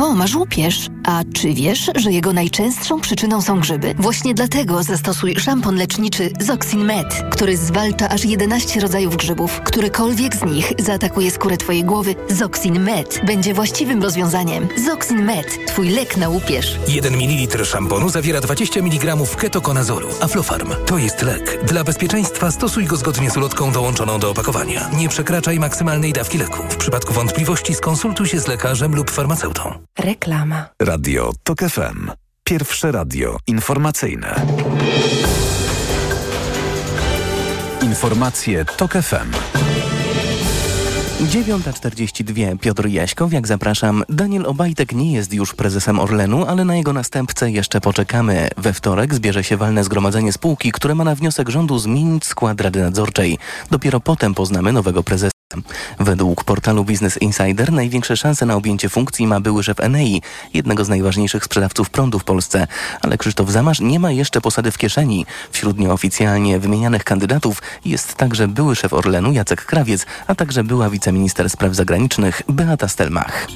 O, masz łupież. A czy wiesz, że jego najczęstszą przyczyną są grzyby? Właśnie dlatego zastosuj szampon leczniczy Zoxin Med, który zwalcza aż 11 rodzajów grzybów. Którykolwiek z nich zaatakuje skórę twojej głowy, Zoxin Med będzie właściwym rozwiązaniem. Zoxin Med, twój lek na łupież. 1 ml szamponu zawiera 20 mg ketokonazolu. Aflofarm to jest lek. Dla bezpieczeństwa stosuj go zgodnie z ulotką dołączoną do opakowania. Nie przekraczaj maksymalnej dawki leku. W przypadku wątpliwości skonsultuj się z lekarzem lub farmaceutą. Reklama. Radio TOK FM. Pierwsze radio informacyjne. Informacje TOK FM. 9.42 Piotr Jaśkowiak, zapraszam. Daniel Obajtek nie jest już prezesem Orlenu, ale na jego następcę jeszcze poczekamy. We wtorek zbierze się walne zgromadzenie spółki, które ma na wniosek rządu zmienić skład Rady Nadzorczej. Dopiero potem poznamy nowego prezesa. Według portalu Business Insider największe szanse na objęcie funkcji ma były szef Enei, jednego z najważniejszych sprzedawców prądu w Polsce. Ale Krzysztof Zamasz nie ma jeszcze posady w kieszeni. Wśród nieoficjalnie wymienianych kandydatów jest także były szef Orlenu Jacek Krawiec, a także była wiceminister spraw zagranicznych Beata Stelmach.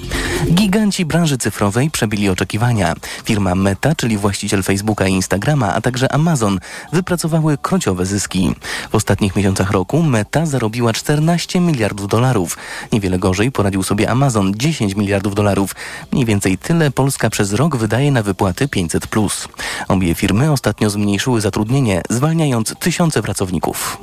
Giganci branży cyfrowej przebili oczekiwania. Firma Meta, czyli właściciel Facebooka i Instagrama, a także Amazon wypracowały krociowe zyski. W ostatnich miesiącach roku Meta zarobiła 14 miliardów miliardów dolarów. Niewiele gorzej poradził sobie Amazon 10 miliardów dolarów. Mniej więcej tyle Polska przez rok wydaje na wypłaty 500+. Obie firmy ostatnio zmniejszyły zatrudnienie, zwalniając tysiące pracowników.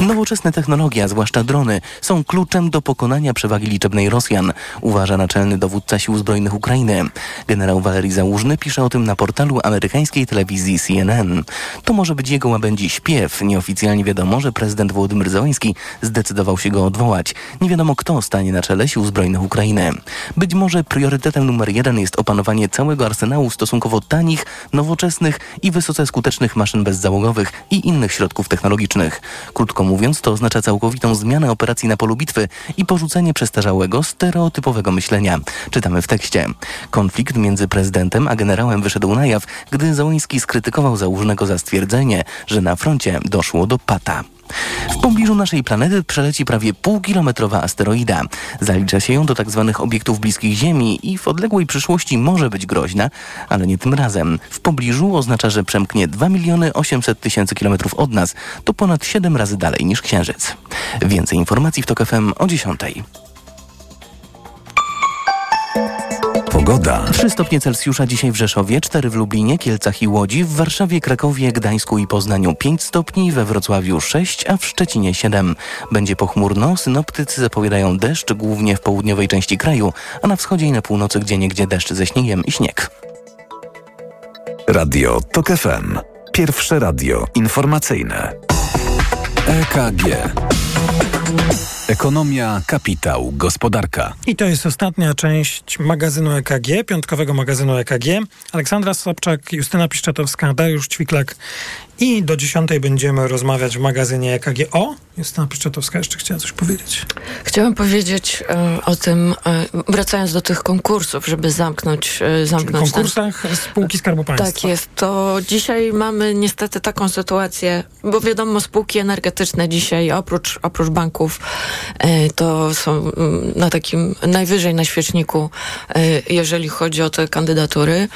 Nowoczesne technologie, a zwłaszcza drony, są kluczem do pokonania przewagi liczebnej Rosjan, uważa naczelny dowódca sił zbrojnych Ukrainy. Generał Walerii Załużny pisze o tym na portalu amerykańskiej telewizji CNN. To może być jego łabędzi śpiew. Nieoficjalnie wiadomo, że prezydent Włodymyr Zełański zdecydował się go odwołać. Nie wiadomo, kto stanie na czele sił zbrojnych Ukrainy. Być może priorytetem numer jeden jest opanowanie całego arsenału stosunkowo tanich, nowoczesnych i wysoce skutecznych maszyn bezzałogowych i innych środków technologicznych. Krótko mówiąc, to oznacza całkowitą zmianę operacji na polu bitwy i porzucenie przestarzałego, stereotypowego myślenia. Czytamy w tekście. Konflikt między prezydentem a generałem wyszedł na jaw, gdy Załoński skrytykował Załużnego za stwierdzenie, że na froncie doszło do pata. W pobliżu naszej planety przeleci prawie półkilometrowa asteroida. Zalicza się ją do tzw. obiektów bliskich Ziemi i w odległej przyszłości może być groźna, ale nie tym razem. W pobliżu oznacza, że przemknie 2 miliony 800 tysięcy kilometrów od nas. To ponad 7 razy dalej niż Księżyc. Więcej informacji w TOK FM o 10. Pogoda. 3 stopnie Celsjusza dzisiaj w Rzeszowie, 4 w Lublinie, Kielcach i Łodzi, w Warszawie, Krakowie, Gdańsku i Poznaniu 5 stopni, we Wrocławiu 6, a w Szczecinie 7. Będzie pochmurno, synoptycy zapowiadają deszcz głównie w południowej części kraju, a na wschodzie i na północy gdzie niegdzie deszcz ze śniegiem i śnieg. Radio TOK FM. Pierwsze radio informacyjne. EKG. Ekonomia, kapitał, gospodarka. I to jest ostatnia część magazynu EKG, piątkowego magazynu EKG. Aleksandra Sobczak, Justyna Piszczatowska, Dariusz Ćwiklak i do dziesiątej będziemy rozmawiać w magazynie EKG. O, Justyna Piszczatowska jeszcze chciała coś powiedzieć. Chciałam powiedzieć e, o tym, e, wracając do tych konkursów, żeby zamknąć, W zamknąć ten- konkursach spółki Skarbu Państwa. Tak jest. To dzisiaj mamy niestety taką sytuację, bo wiadomo, spółki energetyczne dzisiaj, oprócz, oprócz banków, to są mm, na takim najwyżej na świeczniku, jeżeli chodzi o te kandydatury.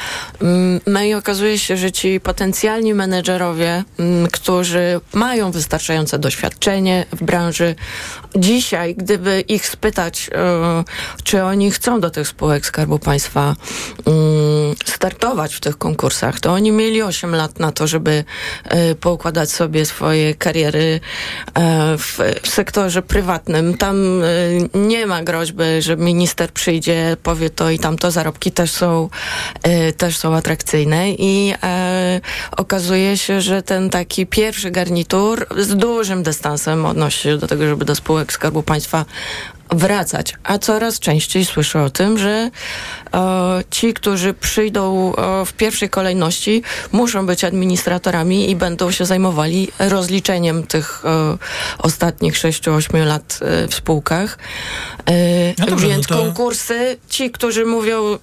Mm, No i okazuje się, że ci potencjalni menedżerowie, mm, którzy mają wystarczające doświadczenie w branży, dzisiaj, gdyby ich spytać, e, czy oni chcą do tych spółek Skarbu Państwa mm, startować w tych konkursach, to oni mieli 8 lat na to, żeby e, poukładać sobie swoje kariery e, w, sektorze prywatnym. Tam nie ma groźby, że minister przyjdzie, powie to i tamto. Zarobki też są, też są atrakcyjne i okazuje się, że ten taki pierwszy garnitur z dużym dystansem odnosi się do tego, żeby do spółek Skarbu Państwa wracać, a coraz częściej słyszę o tym, że ci, którzy przyjdą e, w pierwszej kolejności, muszą być administratorami i będą się zajmowali rozliczeniem tych e, ostatnich 6-8 lat e, w spółkach. E, No dobrze, więc no to- konkursy, ci, którzy mówią,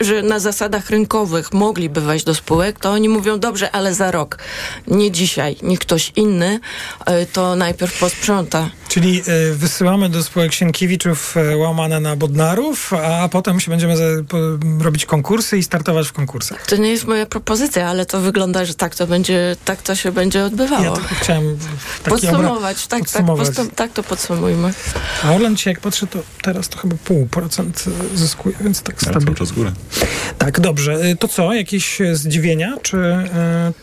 że na zasadach rynkowych mogliby wejść do spółek, to oni mówią, dobrze, ale za rok, nie dzisiaj, nie ktoś inny, e, to najpierw posprząta. Czyli wysyłamy do spółek Sienkiewiczów łamane na Bodnarów, a potem się będziemy robić konkursy i startować w konkursach. To nie jest moja propozycja, ale to wygląda, że tak to będzie, tak to się będzie odbywało. Ja tylko chciałem taki podsumować, obra- tak, podsumować. tak, tak to podsumujmy. A Orlen dzisiaj, jak patrzę, to teraz to chyba pół procent y, zyskuje, więc tak cały stabilnie. czas górę. Tak, dobrze. Y, To co, jakieś y, zdziwienia, czy...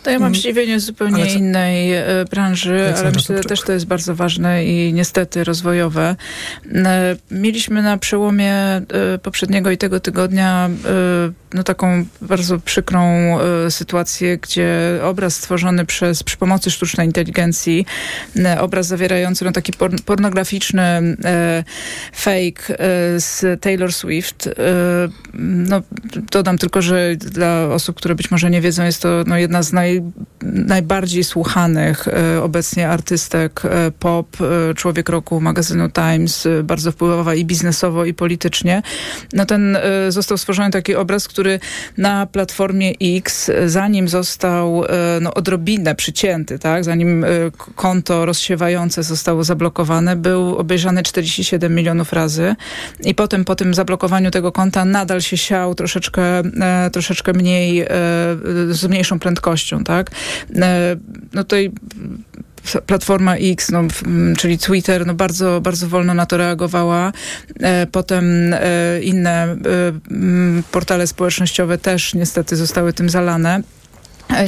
To ja mam mm, zdziwienie z zupełnie co- innej e, branży, Aleksandra ale myślę, że też to jest bardzo ważne i niestety rozwojowe. E, Mieliśmy na przełomie e, poprzedniego i tego tygodnia e, no, taką bardzo przykrą e, sytuację, gdzie obraz stworzony przez, przy pomocy sztucznej inteligencji, e, obraz zawierający no, taki por, pornograficzny fake z Taylor Swift. No, dodam tylko, że dla osób, które być może nie wiedzą, jest to no, jedna z naj, najbardziej słuchanych obecnie artystek pop, człowiek roku magazynu Times, bardzo wpływowa i biznesowo, i politycznie. No ten został stworzony taki obraz, który na platformie X, zanim został e, no, odrobinę przycięty, tak, zanim e, konto rozsiewające zostało zablokowane, był obejrzany 47 milionów razy i potem po tym zablokowaniu tego konta nadal się siał troszeczkę, e, troszeczkę mniej, z mniejszą prędkością, tak. No tutaj Platforma X, no, w- m, czyli Twitter, no bardzo, bardzo wolno na to reagowała. E, Potem e, inne e, portale społecznościowe też niestety zostały tym zalane.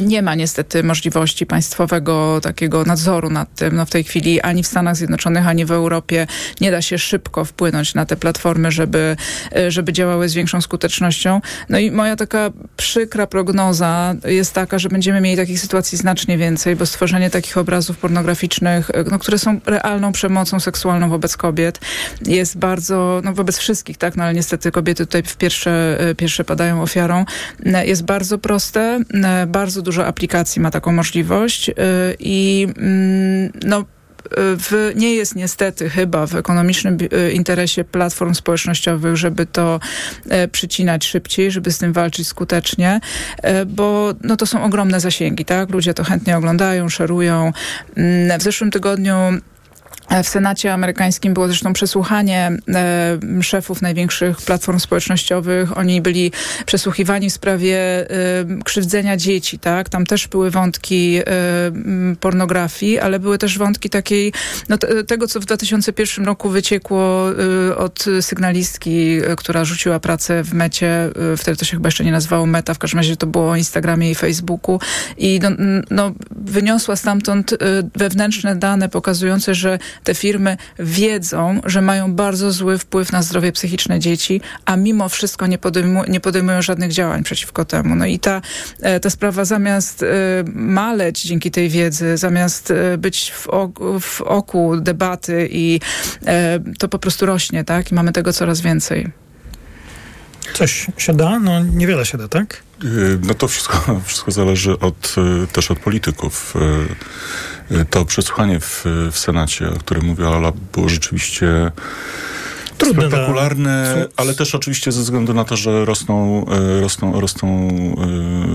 Nie ma niestety możliwości państwowego takiego nadzoru nad tym. No w tej chwili ani w Stanach Zjednoczonych, ani w Europie nie da się szybko wpłynąć na te platformy, żeby, żeby działały z większą skutecznością. No i moja taka przykra prognoza jest taka, że będziemy mieli takich sytuacji znacznie więcej, bo stworzenie takich obrazów pornograficznych, no, które są realną przemocą seksualną wobec kobiet, jest bardzo, no wobec wszystkich, tak, no ale niestety kobiety tutaj w pierwsze, pierwsze padają ofiarą, jest bardzo proste, e, bardzo dużo aplikacji ma taką możliwość e, i mm, no w, nie jest niestety chyba w ekonomicznym e, interesie platform społecznościowych, żeby to e, przycinać szybciej, żeby z tym walczyć skutecznie, e, bo no, to są ogromne zasięgi, tak? Ludzie to chętnie oglądają, szerują. Mm, W zeszłym tygodniu w Senacie amerykańskim było zresztą przesłuchanie e, szefów największych platform społecznościowych. Oni byli przesłuchiwani w sprawie e, krzywdzenia dzieci, tak? Tam też były wątki e, pornografii, ale były też wątki takiej, no, te, tego, co w 2001 roku wyciekło e, od sygnalistki, e, która rzuciła pracę w mecie, e, wtedy to się chyba jeszcze nie nazywało meta, w każdym razie to było o Instagramie i Facebooku i no, no, wyniosła stamtąd wewnętrzne dane pokazujące, że te firmy wiedzą, że mają bardzo zły wpływ na zdrowie psychiczne dzieci, a mimo wszystko nie, podejmu, nie podejmują żadnych działań przeciwko temu. No i ta, e, ta sprawa zamiast e, maleć dzięki tej wiedzy, zamiast e, być w, oku- w oku debaty i to po prostu rośnie, tak? I mamy tego coraz więcej. Coś się da? No niewiele się da, tak? Y, No to wszystko, wszystko zależy od, y, też od polityków. To przesłuchanie w, w Senacie, o którym mówiła Ola, było rzeczywiście Trudne spektakularne, ale też oczywiście ze względu na to, że rosną, y, rosną, rosną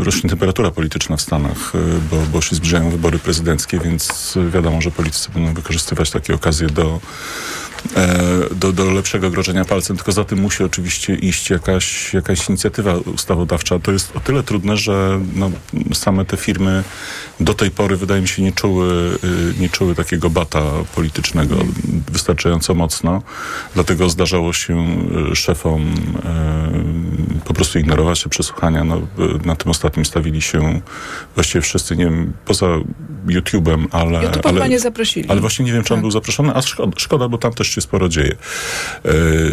y, rośnie temperatura polityczna w Stanach, y, bo, bo się zbliżają wybory prezydenckie, więc wiadomo, że politycy będą wykorzystywać takie okazje do e, do, do lepszego grożenia palcem, tylko za tym musi oczywiście iść jakaś, jakaś inicjatywa ustawodawcza. To jest o tyle trudne, że no, same te firmy do tej pory, wydaje mi się, nie czuły, y, nie czuły takiego bata politycznego wystarczająco mocno. Dlatego zdarzało się y, szefom y, po prostu ignorować te przesłuchania. No, na tym ostatnim stawili się właściwie wszyscy, nie wiem, poza YouTube'em, ale... YouTube'a ale, nie zaprosili. ale właśnie nie wiem, czy on Tak. był zaproszony, a szkoda, szkoda, bo tam też się sporo dzieje.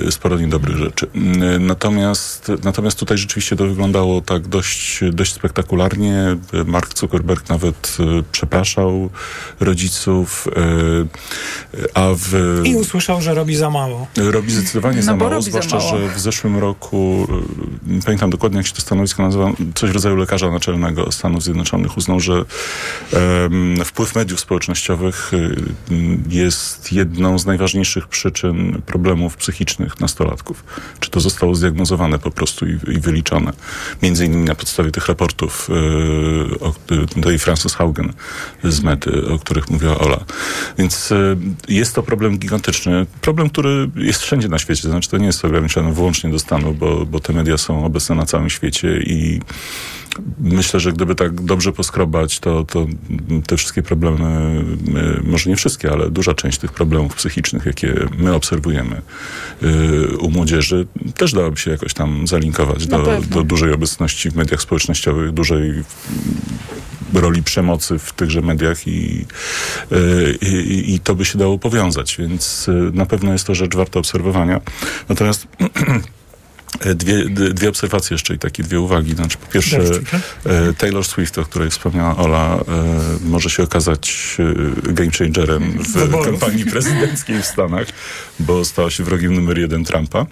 E, sporo niedobrych rzeczy. E, Natomiast, natomiast tutaj rzeczywiście to wyglądało tak dość, dość spektakularnie. Mark Zuckerberg nawet e, przepraszał rodziców, a w... I usłyszał, że robi za mało. Robi zdecydowanie No za mało, robi za zwłaszcza, mało. że w zeszłym roku, nie pamiętam dokładnie jak się to stanowisko nazywa, coś w rodzaju lekarza naczelnego Stanów Zjednoczonych uznał, że em, wpływ mediów społecznościowych jest jedną z najważniejszych przyczyn problemów psychicznych nastolatków. Czy to zostało zdiagnozowane po prostu i, i wyliczone. Między innymi na podstawie tych raportów y, o, y, tej Frances Haugen z Mety, o których mówiła Ola. Więc y, jest to problem gigantyczny. Problem, który jest wszędzie na świecie. Znaczy to nie jest ograniczone wyłącznie do Stanów, bo, bo te media są obecne na całym świecie i myślę, że gdyby tak dobrze poskrobać, to, to te wszystkie problemy, y, może nie wszystkie, ale duża część tych problemów psychicznych, jakie my obserwujemy y, u młodzieży, też dałaby się jakoś tam zalinkować do, do dużej obecności w mediach społecznościowych, dużej roli przemocy w tychże mediach i, y, i, i to by się dało powiązać, więc na pewno jest to rzecz warta obserwowania. Natomiast Dwie, d- dwie obserwacje jeszcze i takie dwie uwagi. Znaczy, po pierwsze, e, Taylor Swift, o której wspomniała Ola, e, może się okazać e, game changerem w kampanii prezydenckiej w Stanach, bo stała się wrogiem numer jeden Trumpa.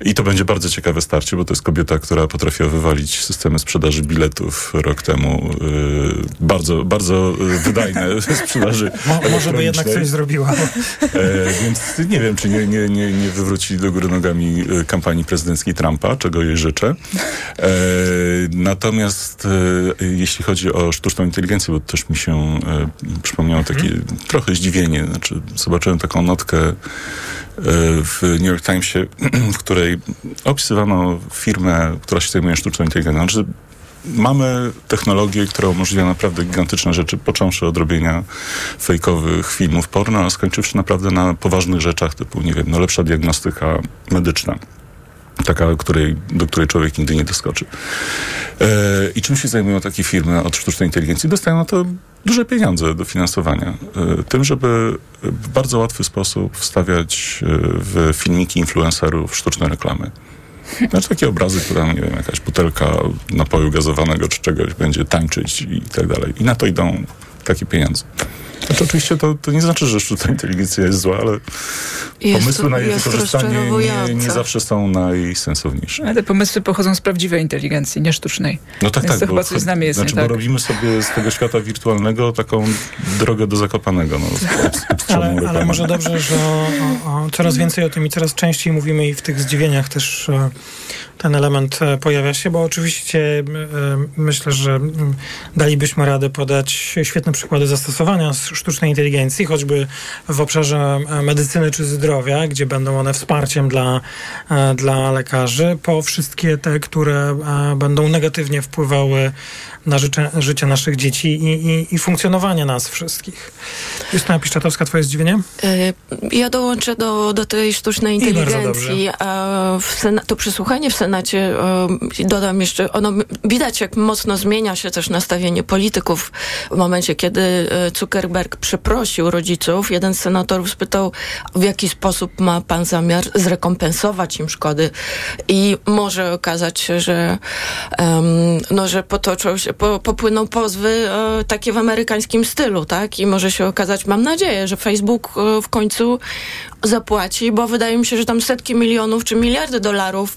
I to będzie bardzo ciekawe starcie, bo to jest kobieta, która potrafiła wywalić systemy sprzedaży biletów rok temu. E, bardzo, bardzo e, wydajne sprzedaży Mo, może by jednak coś zrobiła. E, więc nie wiem, czy nie, nie, nie, nie wywróci do góry nogami e, kampanii prezydenckiej Trumpa, czego jej życzę. E, natomiast e, jeśli chodzi o sztuczną inteligencję, bo też mi się przypomniało takie trochę zdziwienie. Znaczy, zobaczyłem taką notkę w New York Timesie, w której opisywano firmę, która się zajmuje sztuczną inteligencją. Znaczy, mamy technologię, która umożliwia naprawdę gigantyczne rzeczy, począwszy od robienia fejkowych filmów porno, a skończywszy naprawdę na poważnych rzeczach typu, nie wiem, no lepsza diagnostyka medyczna. Taka, której, do której człowiek nigdy nie doskoczy. E, I czym się zajmują takie firmy od sztucznej inteligencji? Dostają na to duże pieniądze do finansowania. E, tym, żeby w bardzo łatwy sposób wstawiać e, w filmiki influencerów sztuczne reklamy. Znaczy takie obrazy, które, nie wiem, jakaś butelka napoju gazowanego czy czegoś będzie tańczyć i tak dalej. I na to idą takie pieniądze. Znaczy oczywiście to, to nie znaczy, że sztuczna inteligencja jest zła, ale Jest pomysły na jej wykorzystanie nie, nie zawsze są najsensowniejsze. Ale te pomysły pochodzą z prawdziwej inteligencji, nie sztucznej. No tak, Więc tak. to chyba coś z nami jest znaczy, nie bo tak. robimy sobie z tego świata wirtualnego taką drogę do Zakopanego. No, Ale, ale może dobrze, że o, o, coraz więcej o tym i coraz częściej mówimy i w tych zdziwieniach też e, ten element e, pojawia się, bo oczywiście e, myślę, że dalibyśmy radę podać świetne przykłady zastosowania sztucznej inteligencji, choćby w obszarze e, medycyny czy zdrowia, gdzie będą one wsparciem dla, dla lekarzy, po wszystkie te, które będą negatywnie wpływały na życie, życie naszych dzieci i, i, i funkcjonowanie nas wszystkich. Justyna Piszczatowska, twoje zdziwienie? E, Ja dołączę do, do tej sztucznej inteligencji. A Sena- to przesłuchanie w Senacie, e, dodam jeszcze, ono widać, jak mocno zmienia się też nastawienie polityków. W momencie, kiedy e, Zuckerberg przeprosił rodziców, jeden z senatorów spytał, w jaki sposób ma pan zamiar zrekompensować im szkody. I może okazać się, że, em, no, że potoczą się, po, popłyną pozwy e, takie w amerykańskim stylu, tak? I może się okazać, mam nadzieję, że Facebook e, w końcu zapłaci, bo wydaje mi się, że tam setki milionów czy miliardy dolarów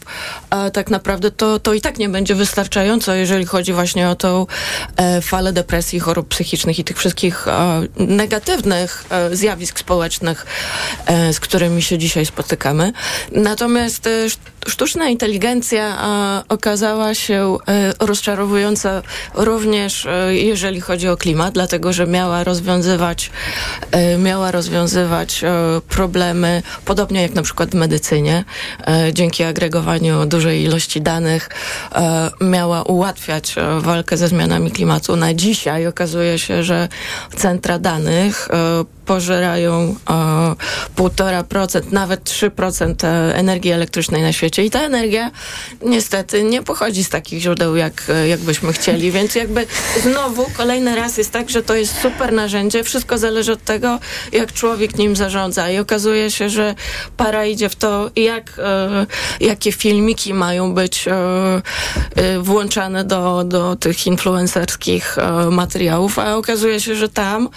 e, tak naprawdę to, to i tak nie będzie wystarczająco, jeżeli chodzi właśnie o tą e, falę depresji, chorób psychicznych i tych wszystkich e, negatywnych e, zjawisk społecznych, z którymi się dzisiaj spotykamy. Natomiast sztuczna inteligencja e, okazała się e, rozczarowująca również e, jeżeli chodzi o klimat, dlatego że miała rozwiązywać, miała rozwiązywać problemy, podobnie jak na przykład w medycynie, dzięki agregowaniu dużej ilości danych, miała ułatwiać walkę ze zmianami klimatu. Na dzisiaj okazuje się, że centra danych pożerają e, półtora procent, nawet 3% e, energii elektrycznej na świecie. I ta energia niestety nie pochodzi z takich źródeł, jak, e, jak byśmy chcieli, więc jakby znowu kolejny raz jest tak, że to jest super narzędzie, wszystko zależy od tego, jak człowiek nim zarządza. I okazuje się, że para idzie w to, jak, jakie filmiki mają być włączane do, do tych influencerskich materiałów, a okazuje się, że tam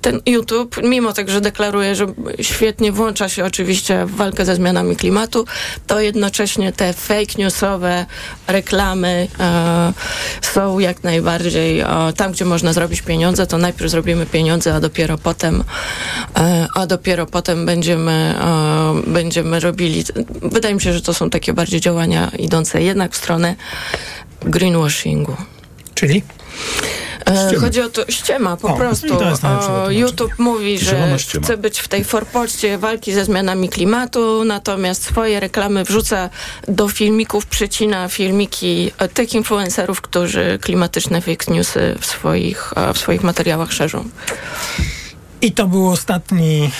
ten YouTube, mimo tego, że deklaruje, że świetnie włącza się oczywiście w walkę ze zmianami klimatu, to jednocześnie te fake newsowe reklamy e, są jak najbardziej e, tam, gdzie można zrobić pieniądze, to najpierw zrobimy pieniądze, a dopiero potem e, a dopiero potem będziemy, e, będziemy robili. Wydaje mi się, że to są takie bardziej działania idące jednak w stronę greenwashingu. Czyli? E, Ściema. chodzi o to, ściema po O, prostu. i to jest najlepsze O, wytłumaczenie. YouTube mówi, że chce być w tej forpoczcie walki ze zmianami klimatu, natomiast swoje reklamy wrzuca do filmików, przycina filmiki e, tych influencerów, którzy klimatyczne fake newsy w swoich, e, w swoich materiałach szerzą. I to był ostatni,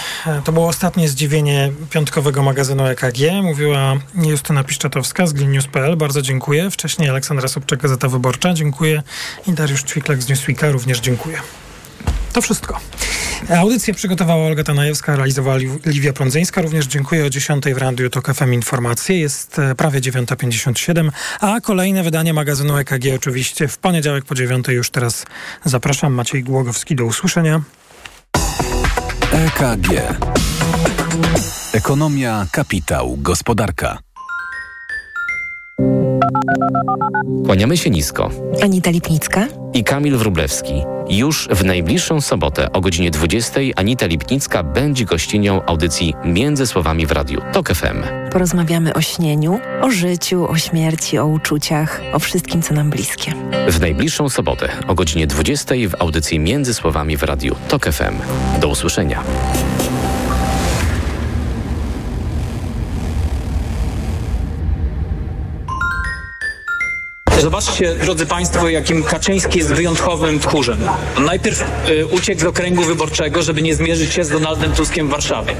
to było ostatnie zdziwienie piątkowego magazynu EKG. Mówiła Justyna Piszczatowska z Glinius.pl. Bardzo dziękuję. Wcześniej Aleksandra Sobczak, Gazeta Wyborcza. Dziękuję. I Dariusz Ćwiklak z Newsweeka. Również dziękuję. To wszystko. Audycję przygotowała Olga Tanajewska, realizowała Li- Liwia Prądzyńska. Również dziękuję o 10 w Radiu TOK FM Informacje. Jest e, prawie 9.57, a kolejne wydanie magazynu EKG oczywiście w poniedziałek po 9 już teraz zapraszam. Maciej Głogowski, do usłyszenia. EKG. Ekonomia, kapitał, gospodarka. Kłaniamy się nisko. Anita Lipnicka. I Kamil Wrublewski. Już w najbliższą sobotę o godzinie 20 Anita Lipnicka będzie gościnią audycji Między Słowami w Radiu TOK FM. Porozmawiamy o śnieniu, o życiu, o śmierci, o uczuciach, o wszystkim, co nam bliskie. W najbliższą sobotę o godzinie 20 w audycji Między Słowami w Radiu TOK FM. Do usłyszenia. Zobaczcie, drodzy Państwo, jakim Kaczyński jest wyjątkowym tchórzem. Najpierw y, uciekł z okręgu wyborczego, żeby nie zmierzyć się z Donaldem Tuskiem w Warszawie.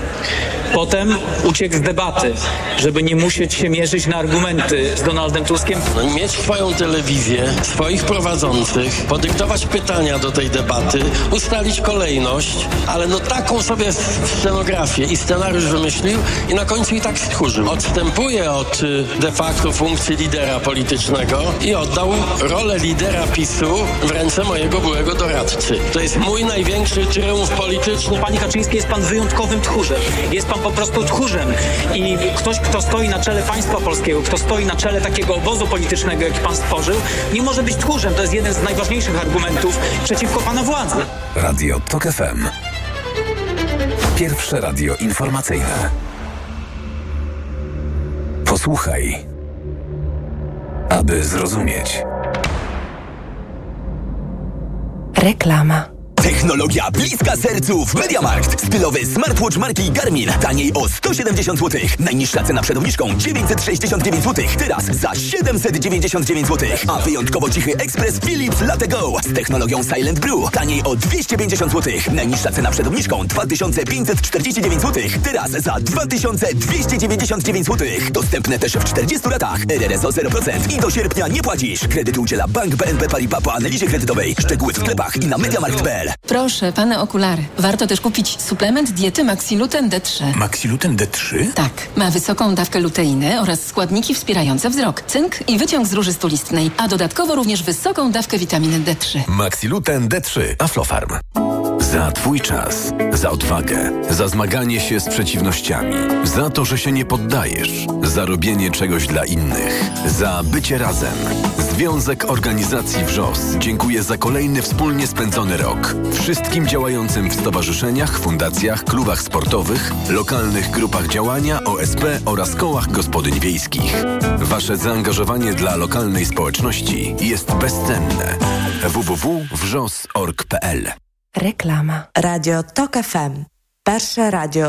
Potem uciekł z debaty, żeby nie musieć się mierzyć na argumenty z Donaldem Tuskiem. No mieć swoją telewizję, swoich prowadzących, podyktować pytania do tej debaty, ustalić kolejność, ale no taką sobie scenografię i scenariusz wymyślił i na końcu i tak stchórzył. Odstępuje od y, de facto funkcji lidera politycznego i oddał rolę lidera PiSu w ręce mojego byłego doradcy. To jest mój największy triumf polityczny. Panie Kaczyński, jest pan wyjątkowym tchórzem. Jest pan po prostu tchórzem. I ktoś, kto stoi na czele państwa polskiego, kto stoi na czele takiego obozu politycznego, jaki pan stworzył, nie może być tchórzem. To jest jeden z najważniejszych argumentów przeciwko pana władzy. Radio TOK FM. Pierwsze radio informacyjne. Posłuchaj, aby zrozumieć. Reklama. Technologia bliska sercu w MediaMarkt. Stylowy smartwatch marki Garmin. Taniej o 170 zł. Najniższa cena przed obniżką 969 zł. Teraz za 799 zł. A wyjątkowo cichy ekspres Philips Latte Go z technologią Silent Brew. Taniej o 250 zł. Najniższa cena przed obniżką 2549 zł. Teraz za 2299 zł. Dostępne też w 40 latach. RRSO 0% i do sierpnia nie płacisz. Kredyt udziela Bank BNP Paribas po analizie kredytowej. Szczegóły w sklepach i na MediaMarkt.pl. Proszę, pane okulary. Warto też kupić suplement diety Maxiluten D3. Maxiluten D3? Tak, ma wysoką dawkę luteiny oraz składniki wspierające wzrok, cynk i wyciąg z róży stulistnej, a dodatkowo również wysoką dawkę witaminy D3. Maxiluten D3. Aflofarm. Za Twój czas, za odwagę, za zmaganie się z przeciwnościami, za to, że się nie poddajesz, za robienie czegoś dla innych, za bycie razem. Związek Organizacji WRZOS dziękuję za kolejny wspólnie spędzony rok. Wszystkim działającym w stowarzyszeniach, fundacjach, klubach sportowych, lokalnych grupach działania, OSP oraz kołach gospodyń wiejskich. Wasze zaangażowanie dla lokalnej społeczności jest bezcenne. www.wrzos.org.pl Reklama. Radio TOK FM. Pierwsze radio